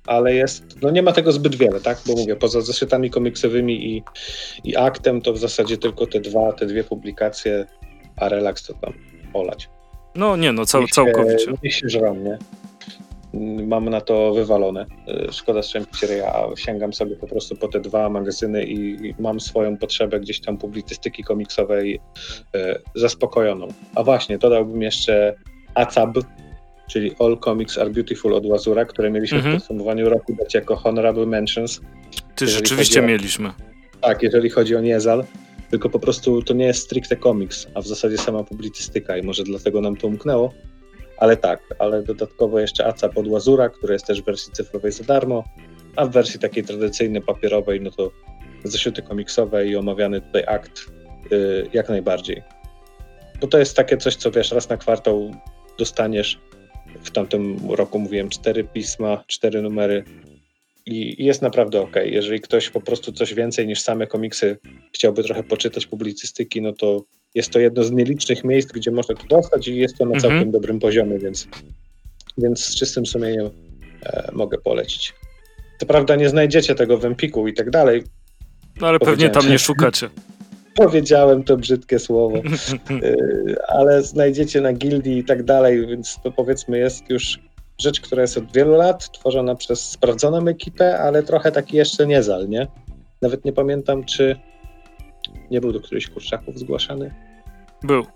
ale jest, no nie ma tego zbyt wiele, tak? Bo mówię, poza zeszytami komiksowymi i, i aktem, to w zasadzie tylko te dwa, te dwie publikacje, a relaks to tam olać. No nie, no cał, całkowicie. Nie się żram, nie? Mam na to wywalone. E, szkoda strzępić ryja, a sięgam sobie po prostu po te dwa magazyny i mam swoją potrzebę gdzieś tam publicystyki komiksowej e, zaspokojoną. A właśnie, dodałbym jeszcze ACAB, czyli All Comics Are Beautiful od Łazura, które mieliśmy mhm. w podsumowaniu roku dać jako Honorable Mentions. Ty rzeczywiście o, mieliśmy. Tak, jeżeli chodzi o Niezal tylko po prostu to nie jest stricte komiks, a w zasadzie sama publicystyka i może dlatego nam to umknęło. Ale tak, ale dodatkowo jeszcze ACA pod Łazura, który jest też w wersji cyfrowej za darmo, a w wersji takiej tradycyjnej, papierowej, no to zeszyty komiksowe i omawiany tutaj akt yy, jak najbardziej. Bo to jest takie coś, co wiesz, raz na kwartał dostaniesz. W tamtym roku mówiłem cztery pisma, cztery numery i jest naprawdę ok. Jeżeli ktoś po prostu coś więcej niż same komiksy chciałby trochę poczytać publicystyki, no to jest to jedno z nielicznych miejsc, gdzie można to dostać i jest to na mhm. całkiem dobrym poziomie, więc, więc z czystym sumieniem e, mogę polecić. Co prawda nie znajdziecie tego w Empiku i tak dalej. No ale pewnie tam nie szukacie. powiedziałem to brzydkie słowo, ale znajdziecie na gildii i tak dalej, więc to powiedzmy jest już rzecz, która jest od wielu lat, tworzona przez sprawdzoną ekipę, ale trochę taki jeszcze niezal, nie? Nawet nie pamiętam, czy nie był do którychś kurczaków zgłaszany. Był.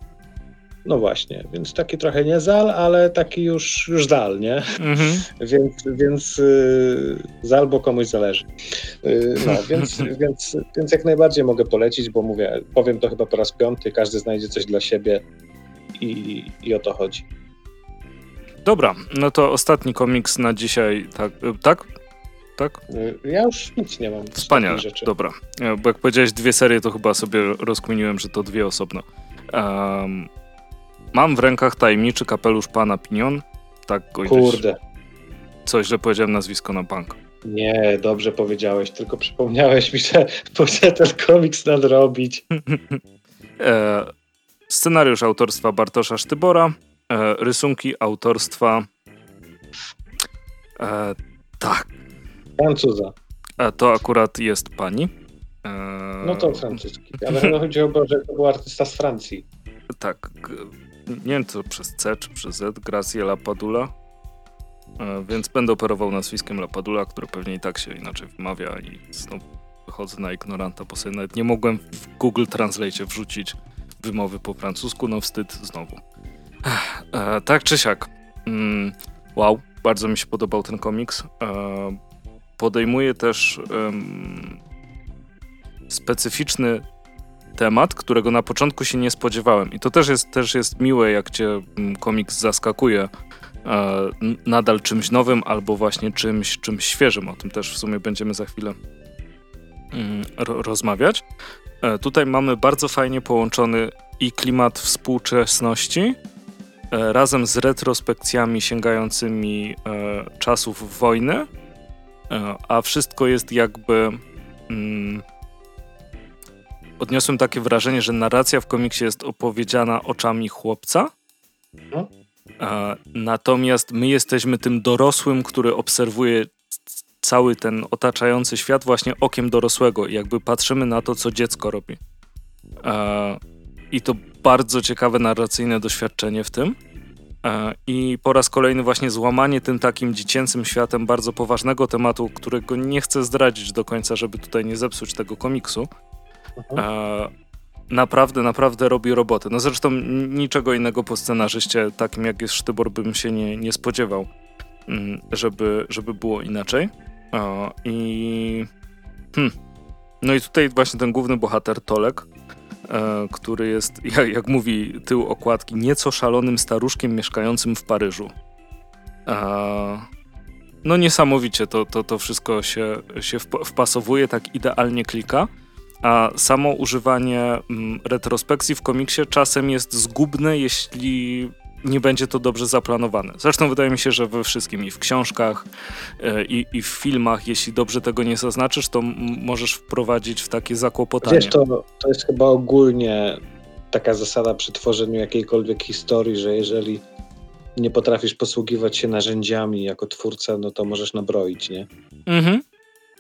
No właśnie, więc taki trochę nie zal, ale taki już, już zal, nie? Mhm. więc więc yy, zal, bo komuś zależy. Yy, no, więc, więc, więc jak najbardziej mogę polecić, bo mówię, powiem to chyba po raz piąty, każdy znajdzie coś dla siebie i, i o to chodzi. Dobra, no to ostatni komiks na dzisiaj, tak? Tak? Tak? Y, ja już nic nie mam. Wspaniale, dobra. E, bo jak powiedziałeś dwie serie, to chyba sobie rozkminiłem, że to dwie osobno. Um, mam w rękach tajemniczy kapelusz pana Pinion. Tak go Kurde. Coś, że powiedziałem nazwisko na bank. Nie, dobrze powiedziałeś, tylko przypomniałeś mi, że muszę ten komiks nadrobić. e, scenariusz autorstwa Bartosza Sztybora, e, rysunki autorstwa e. Francuza. E, to akurat jest pani. E, no to francuski, ale chodzi o to, że to był artysta z Francji. Tak, nie wiem co przez C czy przez Z, Gracie Padula. E, więc będę operował nazwiskiem Lapadula, które pewnie i tak się inaczej wymawia i znowu wychodzę na ignoranta, bo sobie nawet nie mogłem w Google Translate wrzucić wymowy po francusku, no wstyd znowu. E, tak czy siak. Mm, wow, bardzo mi się podobał ten komiks. E, podejmuje też specyficzny temat, którego na początku się nie spodziewałem. I to też jest, też jest miłe, jak cię mm, komiks zaskakuje e, nadal czymś nowym albo właśnie czymś, czymś świeżym. O tym też w sumie będziemy za chwilę mm, rozmawiać. E, tutaj mamy bardzo fajnie połączony i klimat współczesności e, razem z retrospekcjami sięgającymi e, czasów wojny, a wszystko jest jakby. Mm, odniosłem takie wrażenie, że narracja w komiksie jest opowiedziana oczami chłopca. No. natomiast my jesteśmy tym dorosłym, który obserwuje cały ten otaczający świat właśnie okiem dorosłego. Jakby patrzymy na to, co dziecko robi. I to bardzo ciekawe narracyjne doświadczenie w tym. I po raz kolejny właśnie złamanie tym takim dziecięcym światem bardzo poważnego tematu, którego nie chcę zdradzić do końca, żeby tutaj nie zepsuć tego komiksu. Mhm. naprawdę, naprawdę robi robotę. No zresztą niczego innego po scenarzyście takim jak jest Sztybor bym się nie, nie spodziewał, mm, żeby, żeby było inaczej. I hmm. no i tutaj właśnie ten główny bohater Tolek, e, który jest, jak, mówi tył okładki, nieco szalonym staruszkiem mieszkającym w Paryżu. no niesamowicie to, to, to wszystko się, się wpasowuje, tak idealnie klika a samo używanie mm, retrospekcji w komiksie czasem jest zgubne, jeśli nie będzie to dobrze zaplanowane. Zresztą wydaje mi się, że we wszystkim i w książkach, e, i, i w filmach, jeśli dobrze tego nie zaznaczysz, to możesz wprowadzić w takie zakłopotanie. Wiesz, to, to jest chyba ogólnie taka zasada przy tworzeniu jakiejkolwiek historii, że jeżeli nie potrafisz posługiwać się narzędziami jako twórca, no to możesz nabroić, nie? Mhm.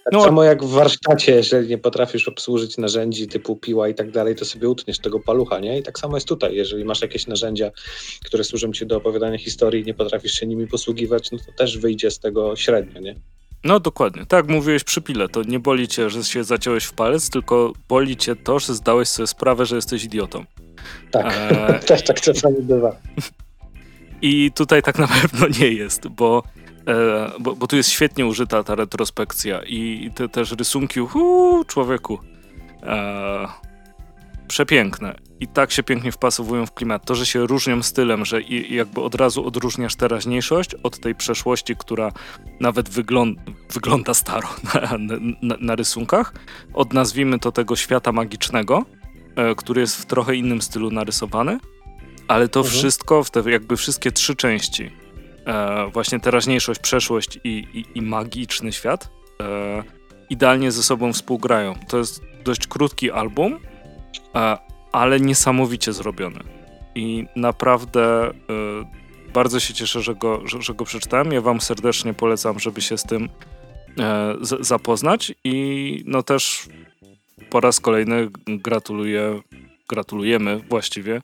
Tak no. samo jak w warsztacie, jeżeli nie potrafisz obsłużyć narzędzi typu piła i tak dalej, to sobie utniesz tego palucha, nie? I tak samo jest tutaj. Jeżeli masz jakieś narzędzia, które służą ci do opowiadania historii i nie potrafisz się nimi posługiwać, no to też wyjdzie z tego średnio, nie? No dokładnie. Tak mówiłeś przy pile, to nie boli cię, że się zaciąłeś w palec, tylko boli cię to, że zdałeś sobie sprawę, że jesteś idiotą. Tak, e... też tak czasami bywa. I tutaj tak na pewno nie jest, bo E, bo, bo tu jest świetnie użyta ta retrospekcja i te też rysunki, uu, człowieku, e, przepiękne. I tak się pięknie wpasowują w klimat. To, że się różnią stylem, że i, jakby od razu odróżniasz teraźniejszość od tej przeszłości, która nawet wygląda, wygląda staro na, na, na, rysunkach, od nazwijmy to tego świata magicznego, e, który jest w trochę innym stylu narysowany, ale to mhm. wszystko, w te jakby wszystkie trzy części, e, właśnie teraźniejszość, przeszłość i, i, i magiczny świat e, idealnie ze sobą współgrają. To jest dość krótki album, e, ale niesamowicie zrobiony. I naprawdę e, bardzo się cieszę, że go, że, że, go przeczytałem. Ja wam serdecznie polecam, żeby się z tym e, z, zapoznać i no też po raz kolejny gratuluję, gratulujemy właściwie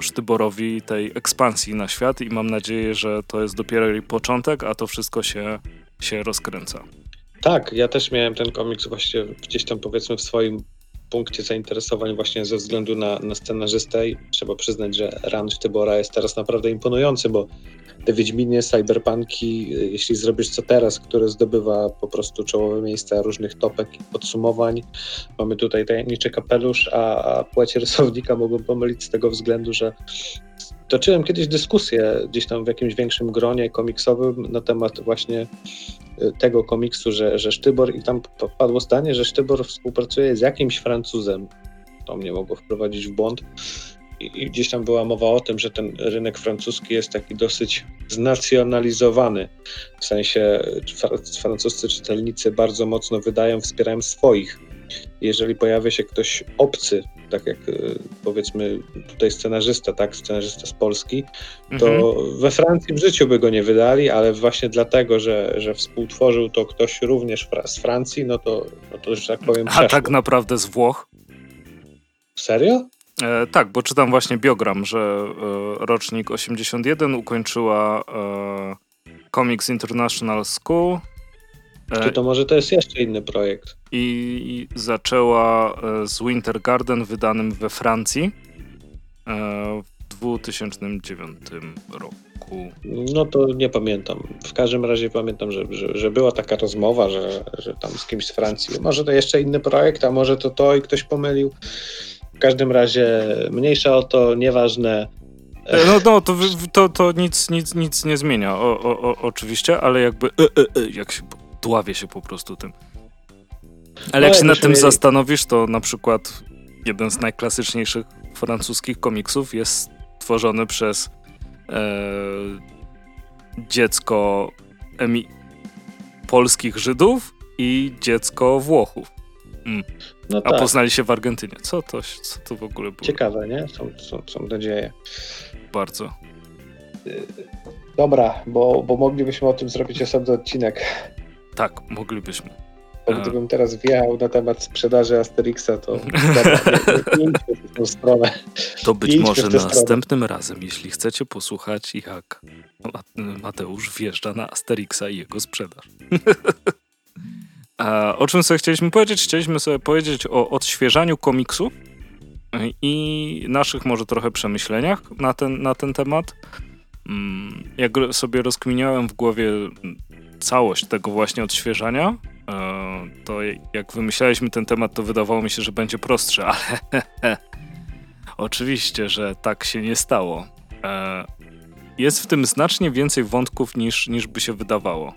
Sztyborowi tej ekspansji na świat i mam nadzieję, że to jest dopiero jej początek, a to wszystko się, się rozkręca. Tak, ja też miałem ten komiks właśnie gdzieś tam powiedzmy w swoim punkcie zainteresowań właśnie ze względu na, na scenarzystę i trzeba przyznać, że run Sztybora jest teraz naprawdę imponujący, bo te Wiedźminie, Cyberpunki, jeśli zrobisz co teraz, które zdobywa po prostu czołowe miejsca różnych topek i podsumowań. Mamy tutaj tajemniczy kapelusz, a, a płeć rysownika mogą pomylić z tego względu, że toczyłem kiedyś dyskusję gdzieś tam w jakimś większym gronie komiksowym na temat właśnie y, tego komiksu, że, że Sztybor i tam padło zdanie, że Sztybor współpracuje z jakimś Francuzem. To mnie mogło wprowadzić w błąd i gdzieś tam była mowa o tym, że ten rynek francuski jest taki dosyć znacjonalizowany. W sensie francuscy czytelnicy bardzo mocno wydają, wspierają swoich. Jeżeli pojawia się ktoś obcy, tak jak e, powiedzmy tutaj scenarzysta, tak, scenarzysta z Polski, to mhm. we Francji w życiu by go nie wydali, ale właśnie dlatego, że, że współtworzył to ktoś również z Francji, no to, no to że tak powiem. A tak naprawdę z Włoch? Serio? E, tak, bo czytam właśnie biogram, że e, rocznik 81 ukończyła e, Comics International School. E, Czy to może to jest jeszcze inny projekt? I, i zaczęła e, z Winter Garden wydanym we Francji e, w 2009 roku. No to nie pamiętam. W każdym razie pamiętam, że, że, że, była taka rozmowa, że, że tam z kimś z Francji. Może to jeszcze inny projekt, a może to to i ktoś pomylił. W każdym razie mniejsza o to, nieważne. E, no, no to, to, to nic, nic, nic nie zmienia, o, o, o, oczywiście, ale jakby e, e, e, jak się dławie się po prostu tym. Ale no, jak się nad tym mieli... zastanowisz, to na przykład jeden z najklasyczniejszych francuskich komiksów jest tworzony przez e, dziecko emi- polskich Żydów i dziecko Włochów. Mm. No A tak. poznali się w Argentynie. Co to, co to w ogóle było? Ciekawe, nie? Są, są, są nadzieje. Bardzo. Y, dobra, bo, bo moglibyśmy o tym zrobić osobny odcinek. Tak, moglibyśmy. Bo gdybym teraz wjechał na temat sprzedaży Asterixa, to nie, nie, w tą stronę. To być może następnym razem, jeśli chcecie posłuchać, jak Mateusz wjeżdża na Asterixa i jego sprzedaż. O czym sobie chcieliśmy powiedzieć? Chcieliśmy sobie powiedzieć o odświeżaniu komiksu i naszych może trochę przemyśleniach na ten, na ten temat. Mm, jak sobie rozkminiałem w głowie całość tego właśnie odświeżania, e, to jak wymyślaliśmy ten temat, to wydawało mi się, że będzie prostsze, ale oczywiście, że tak się nie stało. E, jest w tym znacznie więcej wątków niż, niż by się wydawało.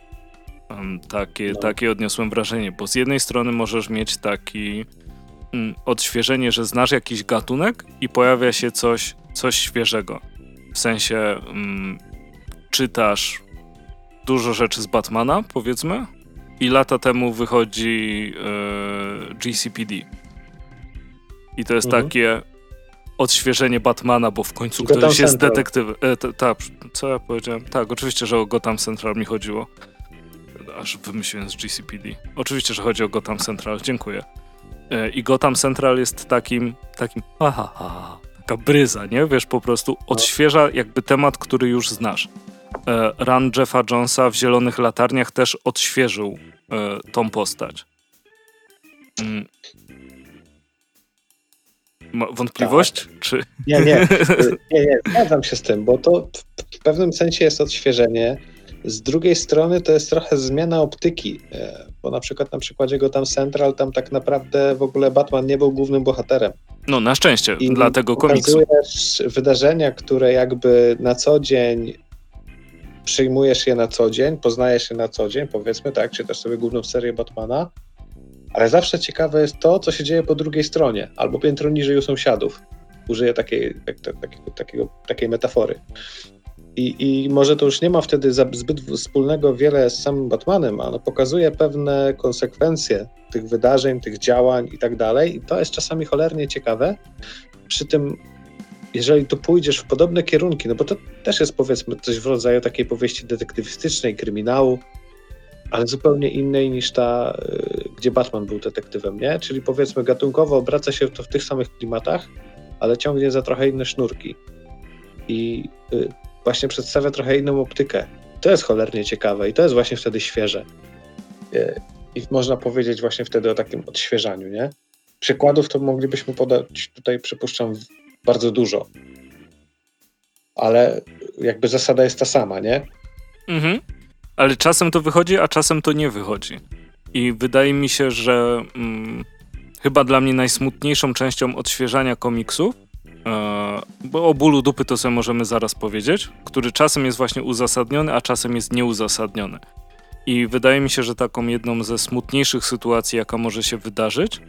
Takie, no. takie odniosłem wrażenie, bo z jednej strony możesz mieć taki mm, odświeżenie, że znasz jakiś gatunek i pojawia się coś, coś świeżego. W sensie mm, czytasz dużo rzeczy z Batmana, powiedzmy, i lata temu wychodzi e, GCPD. I to jest mhm. takie odświeżenie Batmana, bo w końcu Gotham ktoś jest detektywem. E, tak, co ja powiedziałem? Tak, oczywiście, że o Gotham Central mi chodziło aż wymyśliłem z GCPD. Oczywiście, że chodzi o Gotham Central, dziękuję. E, I Gotham Central jest takim, takim, aha, aha, taka bryza, nie? Wiesz, po prostu odświeża jakby temat, który już znasz. E, run Jeffa Jonesa w Zielonych Latarniach też odświeżył e, tą postać. Mm. Ma wątpliwość? Tak. Czy... Nie, nie, nie, nie, zgadzam się z tym, bo to w pewnym sensie jest odświeżenie z drugiej strony to jest trochę zmiana optyki, e, bo na przykład na przykładzie Gotham Central tam tak naprawdę w ogóle Batman nie był głównym bohaterem. No na szczęście I dla tego komiksu. wydarzenia, które jakby na co dzień przyjmujesz je na co dzień, poznajesz je na co dzień, powiedzmy tak, czytasz sobie główną serię Batmana, ale zawsze ciekawe jest to, co się dzieje po drugiej stronie, albo piętro niżej u sąsiadów. Użyję takiej, tak, tak, takiego, takiej metafory. I, I może to już nie ma wtedy zbyt wspólnego wiele z samym Batmanem, ale pokazuje pewne konsekwencje tych wydarzeń, tych działań i tak dalej. I to jest czasami cholernie ciekawe. Przy tym, jeżeli tu pójdziesz w podobne kierunki, no bo to też jest powiedzmy coś w rodzaju takiej powieści detektywistycznej, kryminału, ale zupełnie innej niż ta, y, gdzie Batman był detektywem, nie? Czyli powiedzmy gatunkowo obraca się to w tych samych klimatach, ale ciągnie za trochę inne sznurki. I y, właśnie przedstawia trochę inną optykę. To jest cholernie ciekawe i to jest właśnie wtedy świeże. Y, I można powiedzieć właśnie wtedy o takim odświeżaniu, nie? Przykładów to moglibyśmy podać tutaj, przypuszczam, bardzo dużo. Ale jakby zasada jest ta sama, nie? Mhm. Ale czasem to wychodzi, a czasem to nie wychodzi. I wydaje mi się, że mm, chyba dla mnie najsmutniejszą częścią odświeżania komiksów, e, bo o bólu dupy to sobie możemy zaraz powiedzieć, który czasem jest właśnie uzasadniony, a czasem jest nieuzasadniony. I wydaje mi się, że taką jedną ze smutniejszych sytuacji, jaka może się wydarzyć,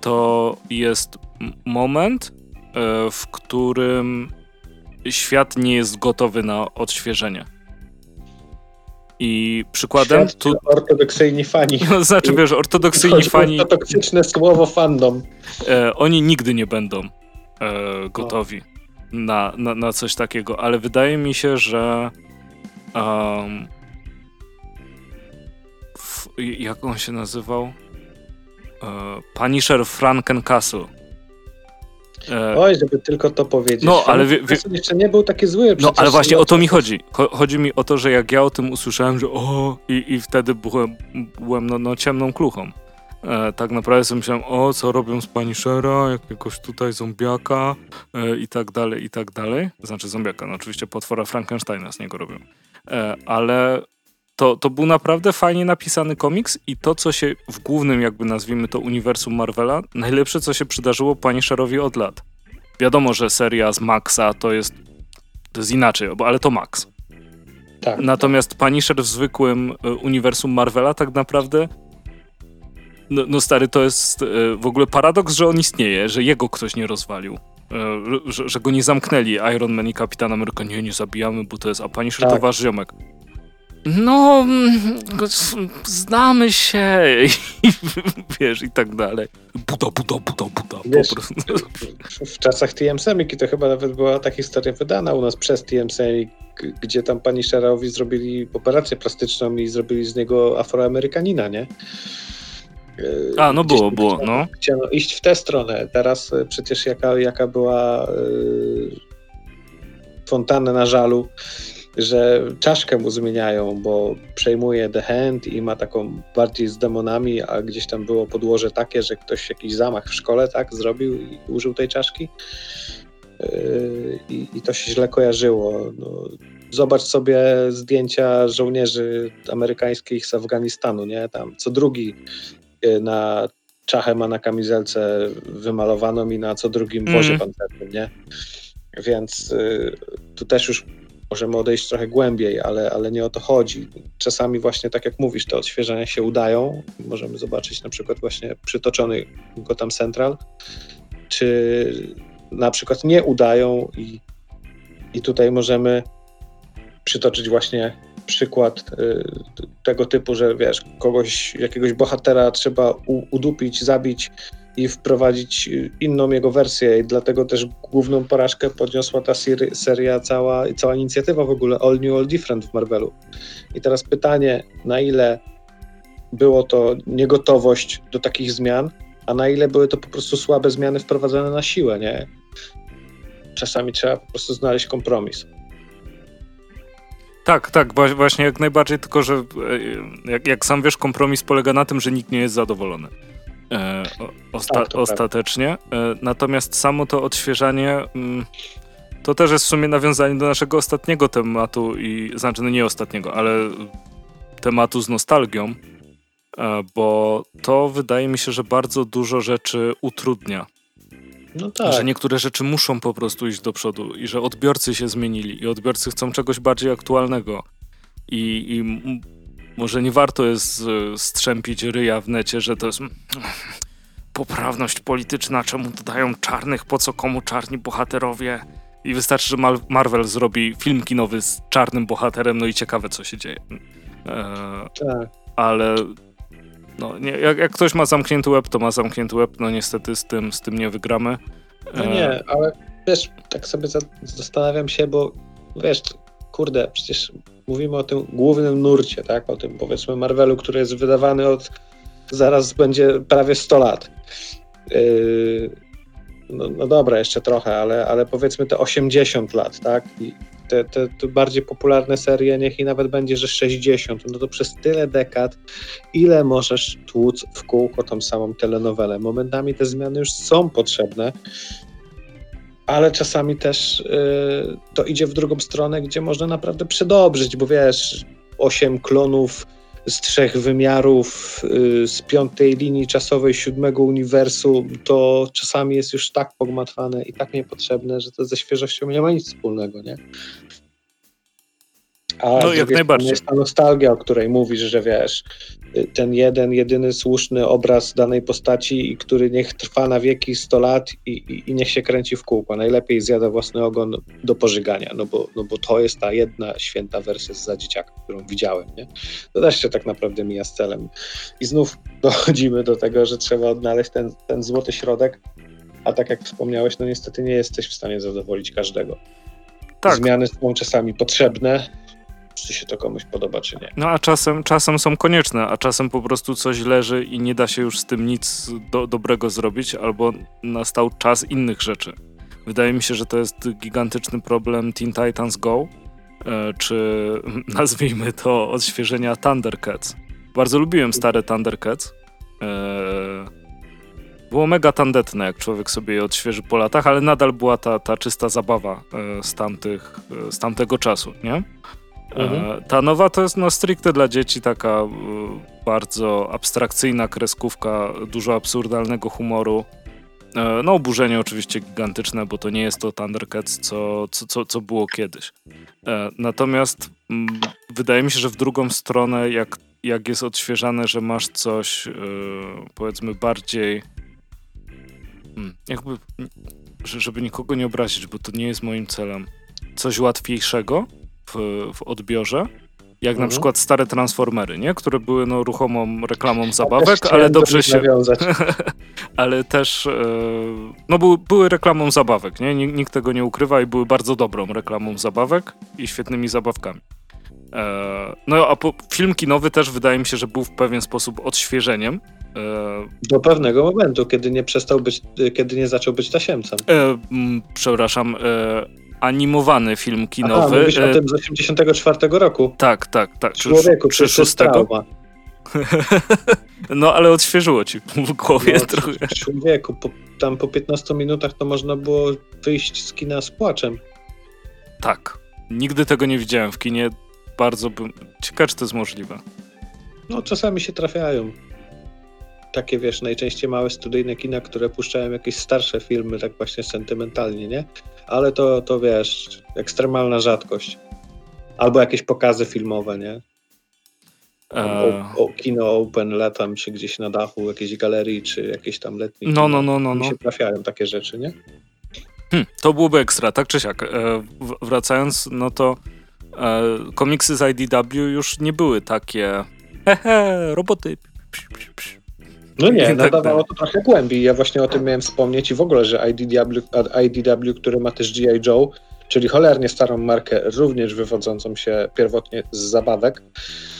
to jest moment, e, w którym świat nie jest gotowy na odświeżenie. I przykładem Świat tu. Ortodoksyjni fani. No, znaczy, wiesz, ortodoksyjni fani. To toksyczne słowo fandom. E, oni nigdy nie będą e, gotowi no. na, na, na, coś takiego, ale wydaje mi się, że. Um, w, jak on się nazywał? E, Punisher Frankencastle E, Oj, żeby tylko to powiedzieć. No, ale wie, wie... jeszcze nie był taki zły. No, ale właśnie o to mi chodzi. Chodzi mi o to, że jak ja o tym usłyszałem, że o, i, i wtedy byłem, byłem no, no ciemną kluchą. E, tak naprawdę sobie myślałem, o, co robią z Punishera, jakiegoś tutaj zombiaka e, i tak dalej, i tak dalej. Znaczy zombiaka, no oczywiście potwora Frankensteina z niego robią. E, ale to, to był naprawdę fajnie napisany komiks i to, co się w głównym, jakby nazwijmy to, uniwersum Marvela, najlepsze, co się przydarzyło Punisherowi od lat. Wiadomo, że seria z Maxa to jest, to jest inaczej, ale to Max. Tak, Natomiast. Punisher w zwykłym e, uniwersum Marvela tak naprawdę no, no, stary, to jest e, w ogóle paradoks, że on istnieje, że jego ktoś nie rozwalił. E, że, że, go nie zamknęli Iron Man i Kapitan Ameryka. Nie, nie zabijamy, bo to jest... A Punisher tak. to wasz ziomek. No, znamy się i wiesz, i tak dalej. Buda, buda, buda, buda. Wiesz, po prostu. W czasach TM Semiki to chyba nawet była ta historia wydana u nas przez TM Semik, gdzie tam pani Sherowi zrobili operację plastyczną i zrobili z niego afroamerykanina, nie? A, no było, było, no. Chciano iść w tę stronę. Teraz e, przecież jaka, jaka była yy, fontanna na żalu że czaszkę mu zmieniają, bo przejmuje The Hand i ma taką bardziej z demonami, a gdzieś tam było podłoże takie, że ktoś jakiś zamach w szkole tak zrobił i użył tej czaszki. Yy, I, i to się źle kojarzyło. No, zobacz sobie zdjęcia żołnierzy amerykańskich z Afganistanu, nie? Tam co drugi na czachę ma na kamizelce wymalowaną i na co drugim wozie mm. pancernym, nie? Więc y, tu też już możemy odejść trochę głębiej, ale, ale nie o to chodzi. Czasami właśnie, tak jak mówisz, te odświeżenia się udają. Możemy zobaczyć na przykład właśnie przytoczony Gotham Central, czy na przykład nie udają i, i tutaj możemy przytoczyć właśnie przykład y, tego typu, że wiesz, kogoś, jakiegoś bohatera trzeba udupić, zabić, i wprowadzić inną jego wersję i dlatego też główną porażkę podniosła ta seria, cała, cała inicjatywa w ogóle All New, All Different w Marvelu. I teraz pytanie, na ile było to niegotowość do takich zmian, a na ile były to po prostu słabe zmiany wprowadzane na siłę, nie? Czasami trzeba po prostu znaleźć kompromis. Tak, tak, właśnie jak najbardziej, tylko że e, jak, jak sam wiesz, kompromis polega na tym, że nikt nie jest zadowolony. E, osta tak, ostatecznie. E, natomiast samo to odświeżanie mm, to też jest w sumie nawiązanie do naszego ostatniego tematu i znaczy no nie ostatniego, ale tematu z nostalgią, e, bo to wydaje mi się, że bardzo dużo rzeczy utrudnia. No tak. Że niektóre rzeczy muszą po prostu iść do przodu i że odbiorcy się zmienili i odbiorcy chcą czegoś bardziej aktualnego. I, i może nie warto jest e, strzępić ryja w necie, że to jest mm, poprawność polityczna, czemu dodają czarnych, po co komu czarni bohaterowie. I wystarczy, że Marvel zrobi film kinowy z czarnym bohaterem, no i ciekawe, co się dzieje. Eee, tak. Ale no, nie, jak, jak, ktoś ma zamknięty web, to ma zamknięty web. No niestety z tym, z tym nie wygramy. No nie, eee, ale wiesz, tak sobie zastanawiam się, bo wiesz, kurde, przecież mówimy o tym głównym nurcie, tak? O tym powiedzmy Marvelu, który jest wydawany od zaraz będzie prawie 100 lat. Yy, no, no dobra, jeszcze trochę, ale, ale powiedzmy te 80 lat, tak? I te, te, te, bardziej popularne serie, niech i nawet będzie, że 60, no to przez tyle dekad, ile możesz tłuc w kółko tą samą telenowelę? Momentami te zmiany już są potrzebne, ale czasami też y, to idzie w drugą stronę, gdzie można naprawdę przedobrzyć, bo wiesz, osiem klonów z trzech wymiarów, y, z piątej linii czasowej, siódmego uniwersum, to czasami jest już tak pogmatwane i tak niepotrzebne, że to ze świeżością nie ma nic wspólnego, nie? A no jak najbardziej. Jest ta nostalgia, o której mówisz, że wiesz, ten jeden, jedyny słuszny obraz danej postaci, który niech trwa na wieki 100 lat i, i, i, niech się kręci w kółko. Najlepiej zjada własny ogon do pożygania, no bo, no bo to jest ta jedna święta wersja za dzieciaka, którą widziałem. Nie? To też się tak naprawdę mija z celem. I znów dochodzimy do tego, że trzeba odnaleźć ten, ten złoty środek, a tak jak wspomniałeś, no niestety nie jesteś w stanie zadowolić każdego. Tak. Zmiany są czasami potrzebne, czy się to komuś podoba, czy nie. No a czasem, czasem są konieczne, a czasem po prostu coś leży i nie da się już z tym nic do, dobrego zrobić, albo nastał czas innych rzeczy. Wydaje mi się, że to jest gigantyczny problem Teen Titans Go, e, czy nazwijmy to odświeżenia Thundercats. Bardzo lubiłem stare Thundercats. E, było mega tandetne, jak człowiek sobie je odświeży po latach, ale nadal była ta, ta czysta zabawa e, z, tamtych, z tamtego czasu, nie? Mhm. E, ta nowa to jest no stricte dla dzieci taka e, bardzo abstrakcyjna kreskówka, dużo absurdalnego humoru. E, no oburzenie oczywiście gigantyczne, bo to nie jest to Thundercats, co, co, co było kiedyś. Natomiast mm, wydaje mi się, że w drugą stronę, jak, jak jest odświeżane, że masz coś powiedzmy bardziej hmm, jakby, żeby nikogo nie obrazić, bo to nie jest moim celem, coś łatwiejszego, w, w odbiorze. Jak mhm. na przykład stare Transformery, nie? które były no, ruchomą reklamą zabawek, ale dobrze się. ale też e, no, były, były reklamą zabawek, nie? Nikt tego nie ukrywa i były bardzo dobrą reklamą zabawek i świetnymi zabawkami. E, no a po, film kinowy też wydaje mi się, że był w pewien sposób odświeżeniem. E, Do pewnego momentu, kiedy nie przestał być, kiedy nie zaczął być tasiemcem. E, m, przepraszam, e, animowany film kinowy. Aha, mówisz o tym z 84 roku. Tak, tak, tak. Człowieku, czy szóstego. no, ale odświeżyło ci w głowie no, trochę. Człowieku, po, tam po 15 minutach to można było wyjść z kina z płaczem. Tak. Nigdy tego nie widziałem w kinie. Bardzo bym... Ciekawe, czy to jest możliwe. No, czasami się trafiają takie, wiesz, najczęściej małe studyjne kina, które puszczają jakieś starsze filmy, tak właśnie sentymentalnie, nie? Ale to, to wiesz, ekstremalna rzadkość. Albo jakieś pokazy filmowe, nie? O, o, kino open latam, czy gdzieś na dachu jakiejś galerii, czy jakieś tam letnie. No, no, no, no. no. się trafiają takie rzeczy, nie? Hmm, to byłoby ekstra, tak czy siak. E, wracając, no to e, komiksy z IDW już nie były takie hehe, roboty, psz, psz, psz, no nie, tak nadawało to trochę głębi. Ja właśnie o tym miałem wspomnieć i w ogóle, że IDW, IDW który ma też G.I. Joe, czyli cholernie starą markę, również wywodzącą się pierwotnie z zabawek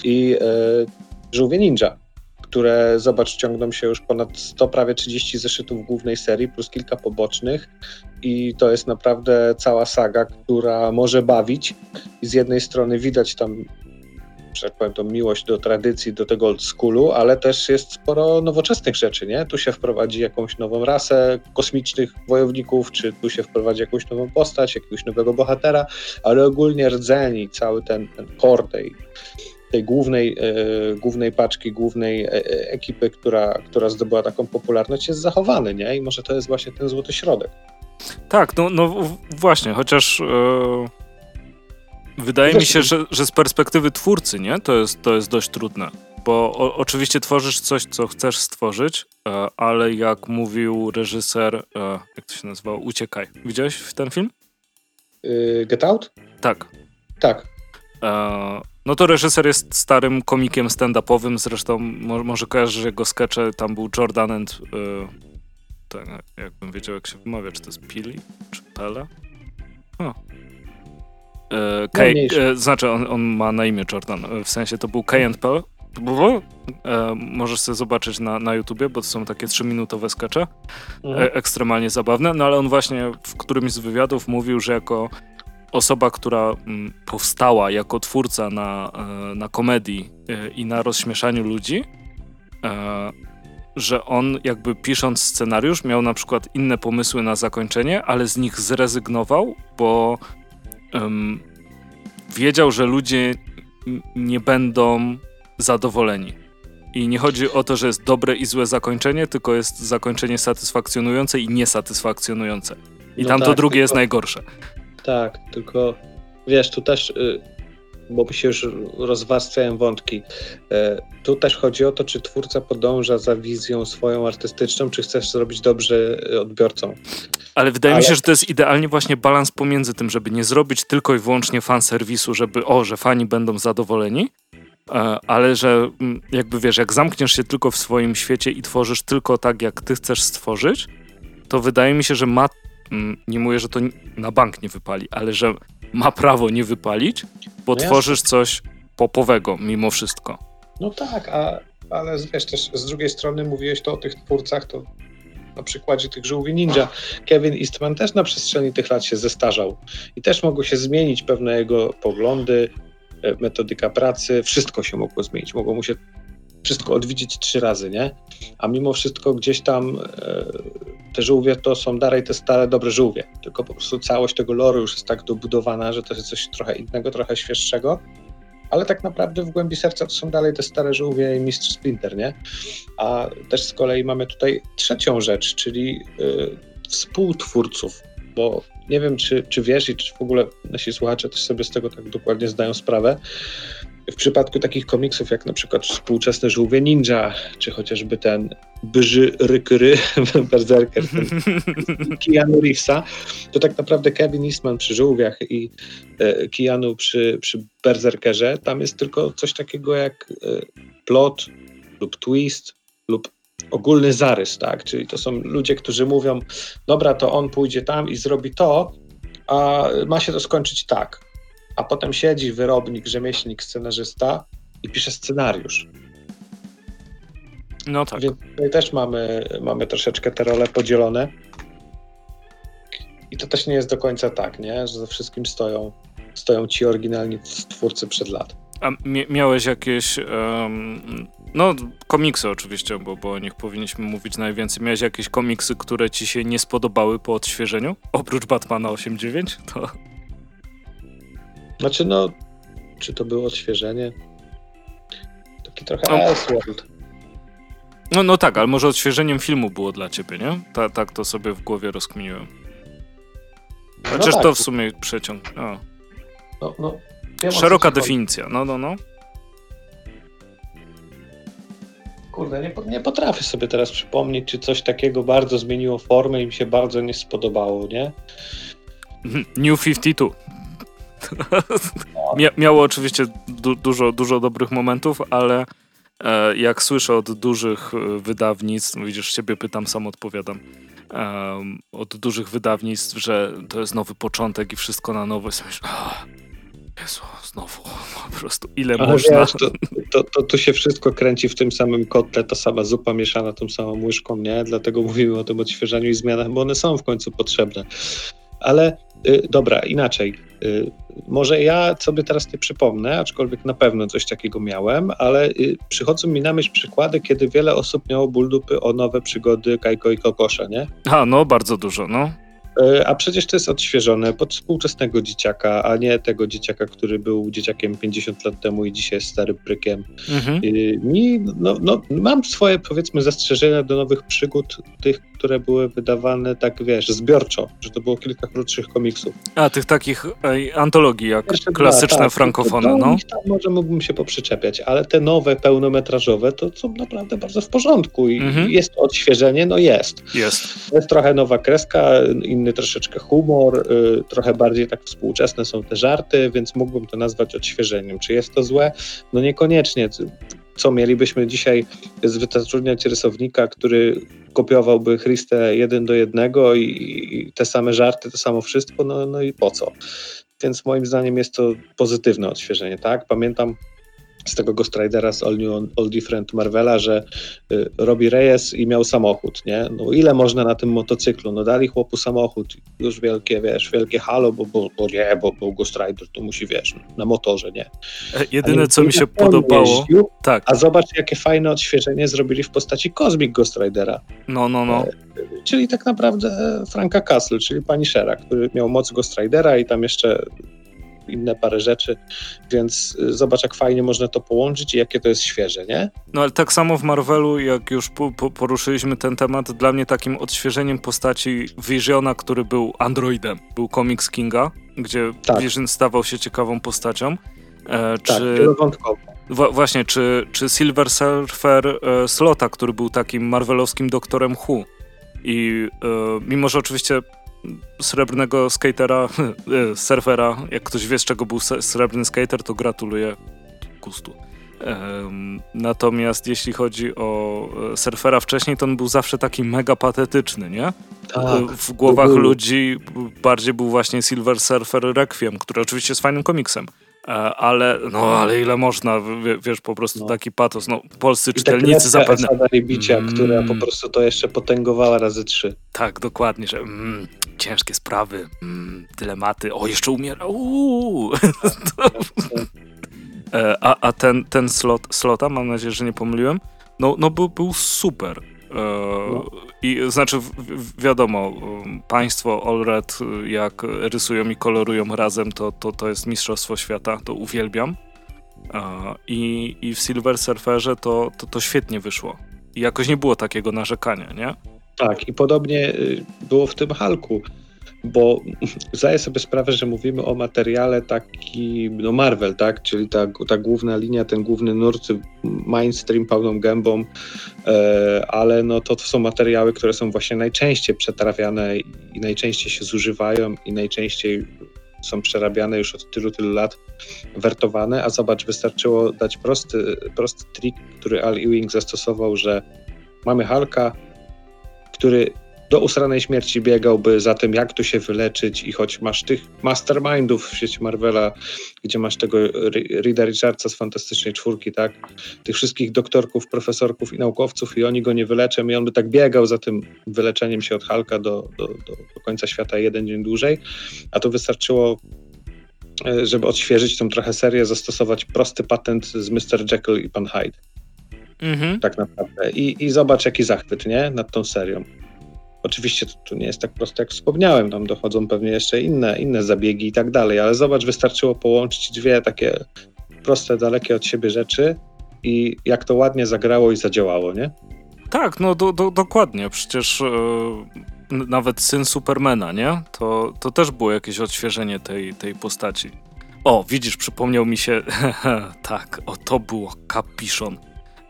i e, Żółwie Ninja, które, zobacz, ciągną się już ponad 100, prawie 30 zeszytów głównej serii, plus kilka pobocznych i to jest naprawdę cała saga, która może bawić i z jednej strony widać tam że tak powiem, tą miłość do tradycji, do tego old schoolu, ale też jest sporo nowoczesnych rzeczy, nie? Tu się wprowadzi jakąś nową rasę kosmicznych wojowników, czy tu się wprowadzi jakąś nową postać, jakiegoś nowego bohatera, ale ogólnie rdzeń i cały ten, core tej, tej głównej, e, głównej paczki, głównej e, e, ekipy, która, która zdobyła taką popularność, jest zachowany, nie? I może to jest właśnie ten złoty środek. Tak, no, no właśnie, chociaż... Yy Wydaje mi się, że, że z perspektywy twórcy, nie? To jest, to jest dość trudne. Bo o, oczywiście tworzysz coś, co chcesz stworzyć, e, ale jak mówił reżyser, e, jak to się nazywa, Uciekaj. Widziałeś w ten film? Yy, Get Out? Tak. Tak. E, no to reżyser jest starym komikiem stand-upowym, zresztą mo może kojarzysz jego skecze, tam był Jordan and... E, ten, jakbym wiedział jak się wymawia, czy to jest Pili, czy Pele? O, E, K, no, znaczy on, on, ma na imię Jordan, e, w sensie to był K&P E, możesz sobie zobaczyć na, na YouTubie, bo to są takie trzyminutowe skacze. Mhm. E, ekstremalnie zabawne. No ale on właśnie w którymś z wywiadów mówił, że jako osoba, która m, mm, powstała jako twórca na, e, na komedii e, i na rozśmieszaniu ludzi, e, że on jakby pisząc scenariusz miał na przykład inne pomysły na zakończenie, ale z nich zrezygnował, bo wiedział, że ludzie nie będą zadowoleni. I nie chodzi o to, że jest dobre i złe zakończenie, tylko jest zakończenie satysfakcjonujące i niesatysfakcjonujące. I no tam tak, drugie tylko, jest najgorsze. Tak, tylko wiesz, tu też, y, bo się już rozwarstwiają wątki, e, tu też chodzi o to, czy twórca podąża za wizją swoją artystyczną, czy chcesz zrobić dobrze odbiorcą. Ale wydaje Ale... mi się, że to jest idealnie właśnie balans pomiędzy tym, żeby nie zrobić tylko i wyłącznie fan serwisu, żeby o, że fani będą zadowoleni, e, ale że mm, jakby wiesz, jak zamkniesz się tylko w swoim świecie i tworzysz tylko tak, jak ty chcesz stworzyć, to wydaje mi się, że ma, mm, nie mówię, że to na bank nie wypali, ale że ma prawo nie wypalić, bo no tworzysz coś popowego mimo wszystko. No tak, a, ale wiesz też z drugiej strony mówiłeś to o tych twórcach, to na przykładzie tych żółwi ninja. Kevin Eastman też na przestrzeni tych lat się zestarzał i też mogły się zmienić pewne jego poglądy, e, metodyka pracy, wszystko się mogło zmienić. Mogło mu się wszystko odwiedzić trzy razy, nie? A mimo wszystko gdzieś tam e, te żółwie to są dalej te stare, dobre żółwie, tylko po prostu całość tego loru już jest tak dobudowana, że to jest coś trochę innego, trochę świeższego ale tak naprawdę w głębi serca to są dalej te stare żółwie i Mistrz Splinter, nie? A też z kolei mamy tutaj trzecią rzecz, czyli y, współtwórców, bo nie wiem, czy, czy wiesz i czy w ogóle nasi słuchacze też sobie z tego tak dokładnie zdają sprawę, w przypadku takich komiksów jak na przykład współczesne Żółwie Ninja, czy chociażby ten Byży Rykry, Berserker, Keanu Reevesa, to tak naprawdę Kevin Eastman przy Żółwiach i e, Keanu przy, przy Berserkerze, tam jest tylko coś takiego jak e, plot lub twist lub ogólny zarys, tak? Czyli to są ludzie, którzy mówią, dobra, to on pójdzie tam i zrobi to, a ma się to skończyć tak a potem siedzi wyrobnik, rzemieślnik, scenarzysta i pisze scenariusz. No tak. Więc tutaj też mamy, mamy troszeczkę te role podzielone. I to też nie jest do końca tak, nie? że ze wszystkim stoją, stoją ci oryginalni twórcy przed lat. A miałeś jakieś, um, no komiksy oczywiście, bo, bo o nich powinniśmy mówić najwięcej. Miałeś jakieś komiksy, które ci się nie spodobały po odświeżeniu? Oprócz Batmana 8.9? To... Znaczy, no, czy to było odświeżenie? Taki trochę no. Elseworld. No, no tak, ale może odświeżeniem filmu było dla ciebie, nie? Ta, tak to sobie w głowie rozkminiłem. No Chociaż no tak. to w sumie przeciąg. No. No, no, Szeroka definicja, no, no, no. Kurde, nie, nie potrafię sobie teraz przypomnieć, czy coś takiego bardzo zmieniło formę i mi się bardzo nie spodobało, nie? New 52. Mia miało oczywiście du dużo, dużo dobrych momentów, ale e, jak słyszę od dużych e, wydawnictw, no widzisz, ciebie pytam, sam odpowiadam, e, od dużych wydawnictw, że to jest nowy początek i wszystko na nowo, jest myślę, Jezu, znowu, po prostu ile Ale można. Wiesz, to, to, to, to, się wszystko kręci w tym samym kotle, ta sama zupa mieszana tą samą łyżką, nie? Dlatego mówimy o tym odświeżaniu i zmianach, bo one są w końcu potrzebne. Ale y, dobra, inaczej. Y, może ja sobie teraz nie przypomnę, aczkolwiek na pewno coś takiego miałem, ale y, przychodzą mi na myśl przykłady, kiedy wiele osób miało ból dupy o nowe przygody Kajko i Kokosza, nie? A, no bardzo dużo, no. E, a przecież to jest odświeżone pod współczesnego dzieciaka, a nie tego dzieciaka, który był dzieciakiem 50 lat temu i dzisiaj jest starym prykiem. Mhm. Mi, no, no, mam swoje, powiedzmy, zastrzeżenia do nowych przygód, tych, które były wydawane tak, wiesz, zbiorczo, że to było kilka krótszych komiksów. A, tych takich ej, antologii, jak klasyczne tak, frankofony, no. Tam może mógłbym się poprzyczepiać, ale te nowe, pełnometrażowe, to są naprawdę bardzo w porządku i mhm. jest odświeżenie, no jest. Jest. Jest trochę nowa kreska, inny troszeczkę humor, y, trochę bardziej tak współczesne są te żarty, więc mógłbym to nazwać odświeżeniem. Czy jest to złe? No niekoniecznie. Co mielibyśmy dzisiaj zatrudniać rysownika, który kopiowałby Christę jeden do jednego i, i te same żarty, to samo wszystko, no, no i po co? Więc moim zdaniem jest to pozytywne odświeżenie, tak? Pamiętam z tego Ghost Ridera z All New, All Different Marvela, że y, robi Reyes i miał samochód, nie? No ile można na tym motocyklu? No dali chłopu samochód, już wielkie, wiesz, wielkie halo, bo, bo, bo nie, bo, bo Ghost Rider to musi, wiesz, na motorze, nie? E, jedyne, co mi się podobało... Jeździł, tak. A zobacz, jakie fajne odświeżenie zrobili w postaci Cosmic Ghost Ridera. No, no, no. E, czyli tak naprawdę Franka Castle, czyli pani Shera, który miał moc Ghost Ridera i tam jeszcze inne parę rzeczy, więc y, zobacz, jak fajnie można to połączyć i jakie to jest świeże, nie? No ale tak samo w Marvelu, jak już po, po, poruszyliśmy ten temat, dla mnie takim odświeżeniem postaci Visiona, który był androidem, był komiks Kinga, gdzie tak. Vision stawał się ciekawą postacią. E, tak, czy... właśnie, czy, czy Silver Surfer e, Slota, który był takim marvelowskim doktorem Hu. I e, mimo, że oczywiście srebrnego skatera, e, surfera. Jak ktoś wie, z czego był srebrny skater, to gratuluję gustu. Natomiast jeśli chodzi o e, surfera wcześniej, to on był zawsze taki mega patetyczny, nie? Tak, w głowach ludzi bardziej był właśnie Silver Surfer Requiem, który oczywiście jest fajnym komiksem. E, ale no, ale ile można, wiesz, po prostu no. taki patos, no, polscy I czytelnicy zapewne... I bicia, mm. która po prostu to jeszcze potęgowała razy trzy. Tak, dokładnie, że mm, ciężkie sprawy, mm, dylematy, o, jeszcze umiera, uuu. E, a, a ten, ten slot, slota, mam nadzieję, że nie pomyliłem, no, no był, był super. E, no. I znaczy, wiadomo, państwo Allred, jak rysują i kolorują razem, to, to, to jest mistrzostwo świata, to uwielbiam. I, i w Silver Surferze to, to, to świetnie wyszło. I jakoś nie było takiego narzekania, nie? Tak, i podobnie y, było w tym Halku bo zdaję sobie sprawę, że mówimy o materiale taki, no Marvel, tak, czyli ta, ta główna linia, ten główny nurt, mainstream pełną gębą, e, ale no to, to są materiały, które są właśnie najczęściej przetrawiane i najczęściej się zużywają i najczęściej są przerabiane już od tylu, tylu lat, wertowane, a zobacz, wystarczyło dać prosty, prosty trik, który Al Ewing zastosował, że mamy Halka, który do usranej śmierci biegałby za tym, jak tu się wyleczyć i choć masz tych mastermindów w sieci Marvela, gdzie masz tego Rida Richardsa z Fantastycznej Czwórki, tak? Tych wszystkich doktorków, profesorków i naukowców i oni go nie wyleczą i on by tak biegał za tym wyleczeniem się od Halka do, do, do, do końca świata jeden dzień dłużej, a to wystarczyło e, żeby odświeżyć tą trochę serię, zastosować prosty patent z Mr. Jekyll i Pan Hyde. Mhm. Tak naprawdę. I, I zobacz, jaki zachwyt, nie? Nad tą serią. Oczywiście to, to, nie jest tak proste, jak wspomniałem, tam dochodzą pewnie jeszcze inne, inne zabiegi i tak dalej, ale zobacz, wystarczyło połączyć dwie takie proste, dalekie od siebie rzeczy i jak to ładnie zagrało i zadziałało, nie? Tak, no do, do, dokładnie. Przecież e, nawet syn Supermana, nie? To, to też było jakieś odświeżenie tej, tej postaci. O, widzisz, przypomniał mi się. tak, o to było kapiszon.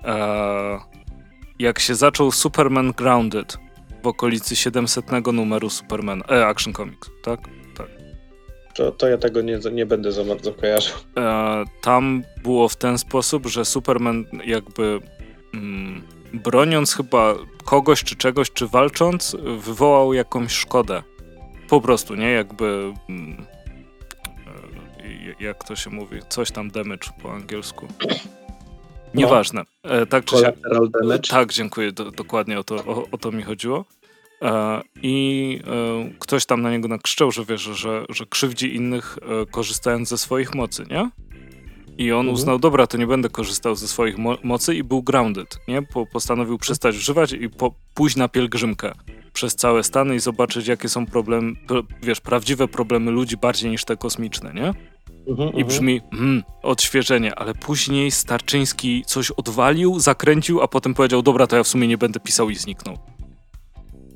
E, jak się zaczął Superman Grounded, w okolicy 700 numeru Superman, e, Action Comics, tak? Tak. To, to ja tego nie, nie będę za bardzo kojarzył. E, tam było w ten sposób, że Superman jakby mm, broniąc chyba kogoś czy czegoś, czy walcząc, wywołał jakąś szkodę. Po prostu, nie? Jakby... Mm, e, jak to się mówi? Coś tam damage po angielsku. No. Nieważne. E, tak, czy się, tak, dziękuję. Do, dokładnie o to, o, o, to mi chodziło. E, I e, ktoś tam na niego nakrzyczał, że wiesz, że, że krzywdzi innych e, korzystając ze swoich mocy, nie? I on mhm. uznał, dobra, to nie będę korzystał ze swoich mo mocy i był grounded, nie? Po, postanowił przestać używać i po, pójść na pielgrzymkę przez całe Stany i zobaczyć, jakie są problemy, wiesz, prawdziwe problemy ludzi bardziej niż te kosmiczne, nie? Mhm, I mhm. brzmi, hmm, odświeżenie, ale później Starczyński coś odwalił, zakręcił, a potem powiedział, dobra, to ja w sumie nie będę pisał i zniknął.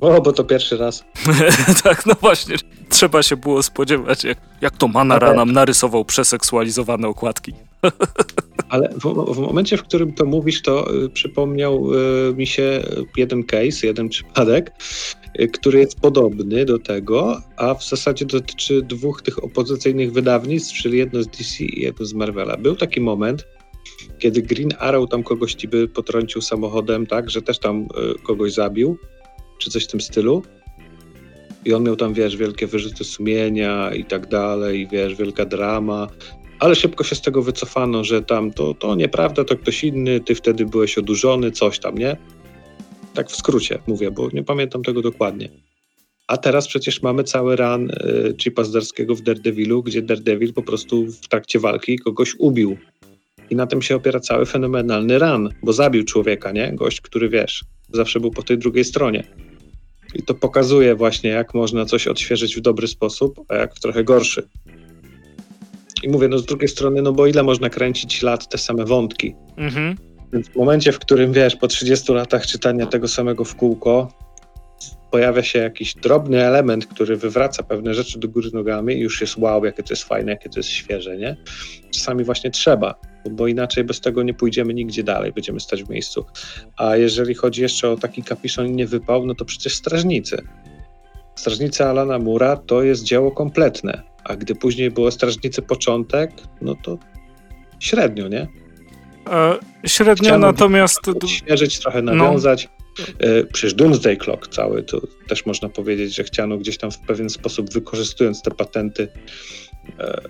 O, bo to pierwszy raz. tak, no właśnie. Trzeba się było spodziewać, jak, jak to Manara nam narysował przeseksualizowane okładki. Ale w, w, momencie, w którym to mówisz, to y, przypomniał y, mi się jeden case, jeden przypadek, który jest podobny do tego, a w zasadzie dotyczy dwóch tych opozycyjnych wydawnictw, czyli jedno z DC i jedno z Marvela. Był taki moment, kiedy Green Arrow tam kogoś by potrącił samochodem, tak, że też tam y, kogoś zabił czy coś w tym stylu. I on miał tam, wiesz, wielkie wyrzuty sumienia i tak dalej, wiesz, wielka drama. ale szybko się z tego wycofano, że tam to, to nieprawda, to ktoś inny, ty wtedy byłeś odurzony, coś tam, nie? Tak w skrócie mówię, bo nie pamiętam tego dokładnie. A teraz przecież mamy cały run y, Chipa Zdarskiego w Daredevilu, gdzie Daredevil po prostu w trakcie walki kogoś ubił. I na tym się opiera cały fenomenalny run, bo zabił człowieka, nie? Gość, który wiesz, zawsze był po tej drugiej stronie. I to pokazuje właśnie, jak można coś odświeżyć w dobry sposób, a jak w trochę gorszy. I mówię, no z drugiej strony, no bo ile można kręcić lat te same wątki? Mhm. Więc w momencie, w którym wiesz, po 30 latach czytania tego samego w kółko, pojawia się jakiś drobny element, który wywraca pewne rzeczy do góry nogami i już jest wow, jakie to jest fajne, jakie to jest świeże, nie? Czasami właśnie trzeba, bo inaczej bez tego nie pójdziemy nigdzie dalej, będziemy stać w miejscu. A jeżeli chodzi jeszcze o taki kapiszon nie wypał, no to przecież Strażnicy. Strażnicy Alana Mura to jest dzieło kompletne, a gdy później było Strażnicy początek, no to średnio, nie? E, średnio, Chciano natomiast... Odświeżyć, trochę no. nawiązać. No. E, przecież Doomsday Clock cały, to też można powiedzieć, że chciano gdzieś tam w pewien sposób, wykorzystując te patenty, e,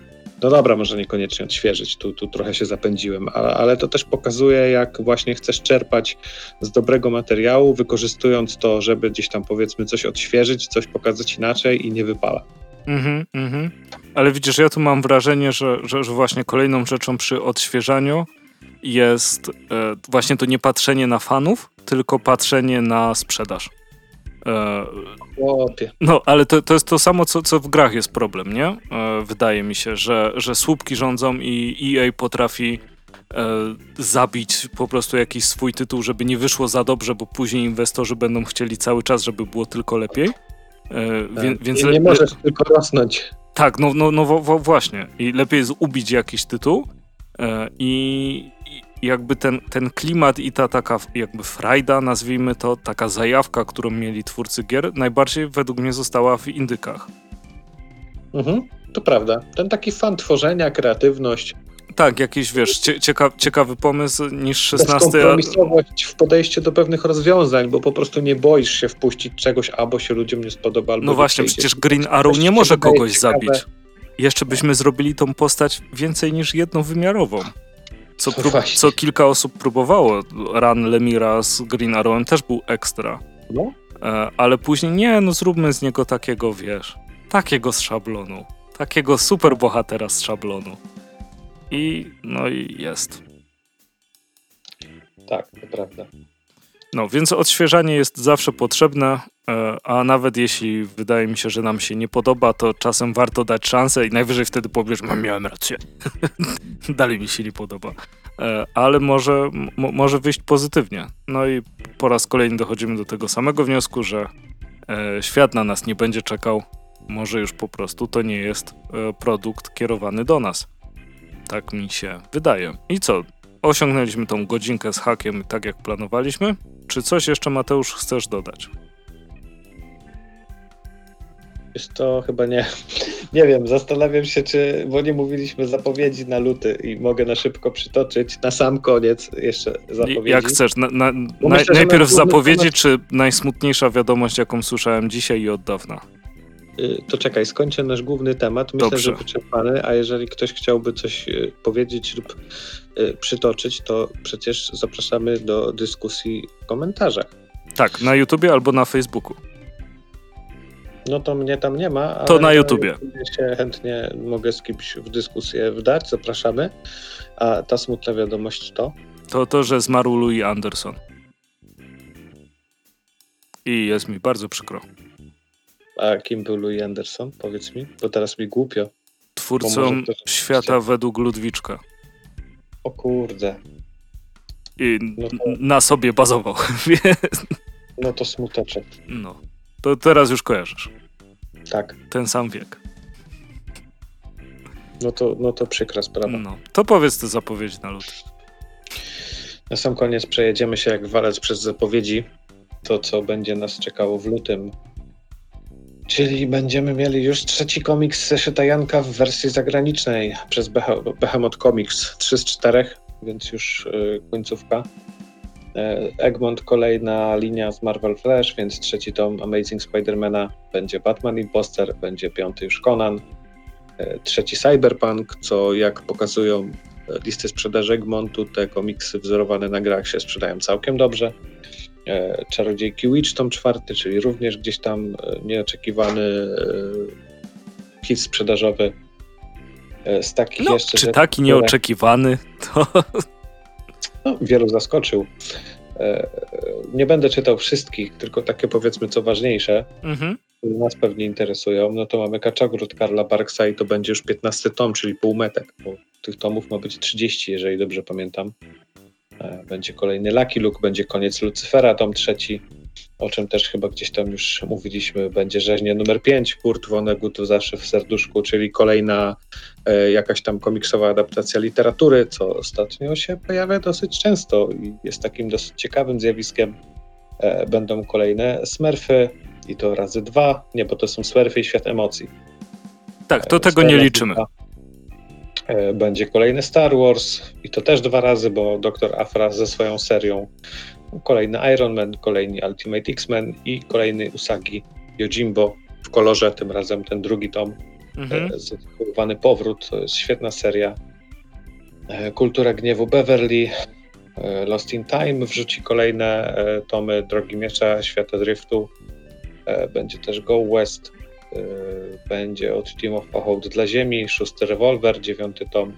no dobra, może niekoniecznie odświeżyć, tu, tu trochę się zapędziłem, ale, ale to też pokazuje, jak właśnie chcesz czerpać z dobrego materiału, wykorzystując to, żeby gdzieś tam powiedzmy coś odświeżyć, coś pokazać inaczej i nie wypala. Mhm, mhm. Ale widzisz, ja tu mam wrażenie, że, że, że właśnie kolejną rzeczą przy odświeżaniu jest e, właśnie to nie patrzenie na fanów, tylko patrzenie na sprzedaż. E, no, ale to, to jest to samo, co, co w grach jest problem, nie? E, wydaje mi się, że, że słupki rządzą i EA potrafi zabić po prostu jakiś swój tytuł, żeby nie wyszło za dobrze, bo później inwestorzy będą chcieli cały czas, żeby było tylko lepiej. Tak. Wie, więc nie, nie możesz tylko rosnąć. Tak, no, no, no właśnie. I lepiej jest ubić jakiś tytuł i, jakby ten, ten klimat i ta taka jakby frajda, nazwijmy to, taka zajawka, którą mieli twórcy gier, najbardziej według mnie została w indykach. Mhm, to prawda. Ten taki fan tworzenia, kreatywność. Tak, jakiś, wiesz, cieka ciekawy pomysł niż 16... Kompromisowość w podejściu do pewnych rozwiązań, bo po prostu nie boisz się wpuścić czegoś, albo się ludziom nie spodoba, albo No właśnie, przecież Green Arrow nie może kogoś ciekawe. zabić. Jeszcze byśmy zrobili tą postać więcej niż jednowymiarową co, prób, co kilka osób próbowało. Run Lemira z Green Arrowem też był ekstra. No. E, ale później nie, no zróbmy z niego takiego, wiesz, takiego z szablonu. Takiego super bohatera z szablonu. I no i jest. Tak, to prawda. No, więc odświeżanie jest zawsze potrzebne, e, a nawet jeśli wydaje mi się, że nam się nie podoba, to czasem warto dać szansę i najwyżej wtedy powiesz, że miałem rację. Dalej mi się nie podoba. E, ale może, może wyjść pozytywnie. No i po raz kolejny dochodzimy do tego samego wniosku, że e, świat na nas nie będzie czekał. Może już po prostu to nie jest produkt kierowany do nas. Tak mi się wydaje. I co? Osiągnęliśmy tą godzinkę z hakiem tak jak planowaliśmy. Czy coś jeszcze Mateusz chcesz dodać? Jest to chyba nie. Nie wiem, zastanawiam się, czy, bo nie mówiliśmy zapowiedzi na luty i mogę na szybko przytoczyć. Na sam koniec jeszcze zapowiedzi. Jak chcesz. Na, na, myślę, najpierw zapowiedzi, temat... czy najsmutniejsza wiadomość, jaką słyszałem dzisiaj i od dawna? Y, to czekaj, skończę nasz główny temat. Myślę, Dobrze. że wyczerpany, a jeżeli ktoś chciałby coś y, powiedzieć lub y, przytoczyć, to przecież zapraszamy do dyskusji w komentarzach. Tak, na YouTubie albo na Facebooku. No to mnie tam nie ma. To na YouTubie. się chętnie mogę z kimś w dyskusję wdać, zapraszamy. A ta smutna wiadomość to? To to, że zmarł Louis Anderson. I jest mi bardzo przykro. A kim był Louis Anderson? Powiedz mi, bo teraz mi głupio. Twórcą świata według Ludwiczka. O kurde. I no to... na sobie bazował. no to smuteczek. No. To teraz już kojarzysz. Tak. Ten sam wiek. No to, no to przykra sprawa. No. To powiedz te zapowiedzi na lód. Na sam koniec przejedziemy się jak walec przez zapowiedzi. To, co będzie nas czekało w lutym Czyli będziemy mieli już trzeci komiks zeszyta Janka w wersji zagranicznej przez Behemoth Comics 3 z 4, więc już y, końcówka. E, Egmont kolejna linia z Marvel Flash, więc trzeci tom Amazing Spidermana będzie Batman Imposter, będzie piąty już Conan. trzeci Cyberpunk, co jak pokazują listy sprzedaży Egmontu, te komiksy wzorowane na grach się sprzedają całkiem dobrze. Czarodziejki Witch tom czwarty, czyli również gdzieś tam nieoczekiwany hit sprzedażowy. Z takich no, jeszcze. Czy taki nieoczekiwany? To... No, wielu zaskoczył. E, nie będę czytał wszystkich, tylko takie powiedzmy co ważniejsze, mhm. które nas pewnie interesują. No to mamy Kaczagród Karla Barksa i to będzie już 15 tom, czyli półmetek, bo tych tomów ma być 30, jeżeli dobrze pamiętam. E, będzie kolejny Lucky Luke, będzie koniec Lucyfera, tom trzeci o czym też chyba gdzieś tam już mówiliśmy, będzie rzeźnia numer 5, Kurt Vonnegut zawsze w serduszku, czyli kolejna e, jakaś tam komiksowa adaptacja literatury, co ostatnio się pojawia dosyć często i jest takim dosyć ciekawym zjawiskiem. E, będą kolejne Smurfy i to razy dwa, nie, bo to są Smurfy i Świat Emocji. Tak, to e, tego nie liczymy. Dwa. E, będzie kolejny Star Wars i to też dwa razy, bo Dr. Afra ze swoją serią kolejny Iron Man, kolejny Ultimate X-Men i kolejny Usagi Yojimbo w kolorze, tym razem ten drugi tom, mhm. E, zatytułowany Powrót, świetna seria. E, Kultura Gniewu Beverly, Lost in Time wrzuci kolejne tomy Drogi Miecza, Świata Driftu, będzie też Go West, będzie od Team of Hołd dla Ziemi, szósty rewolwer, dziewiąty tom,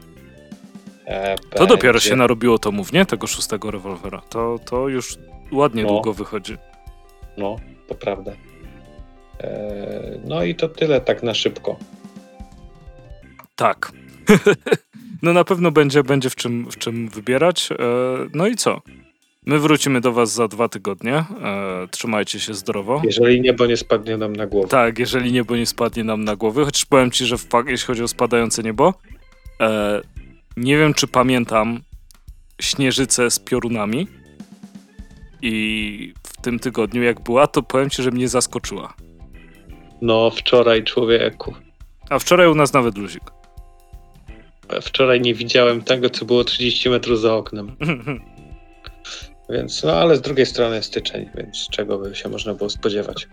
to dopiero się narobiło tomów, nie? Tego szóstego rewolwera. To, to już ładnie no. długo wychodzi. No, to prawda. E, no i to tyle tak na szybko. Tak. no na pewno będzie, będzie w, czym, w czym wybierać. E, no i co? My wrócimy do Was za dwa tygodnie. E, trzymajcie się zdrowo. Jeżeli niebo nie spadnie nam na głowę. Tak, jeżeli niebo nie spadnie nam na głowę. Chociaż powiem Ci, że jeśli chodzi o spadające niebo, nie wiem, czy pamiętam śnieżycę z piorunami. I w tym tygodniu, jak była, to powiem ci, że mnie zaskoczyła. No, wczoraj człowieku. A wczoraj u nas nawet luzik. Wczoraj nie widziałem tego, co było 30 metrów za oknem. więc, no ale z drugiej strony styczeń, więc czego by się można było spodziewać.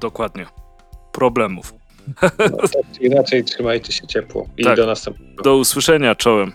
Dokładnie. Problemów. No, tak inaczej trzymajcie się ciepło i tak. do następnego. Do usłyszenia, czołem.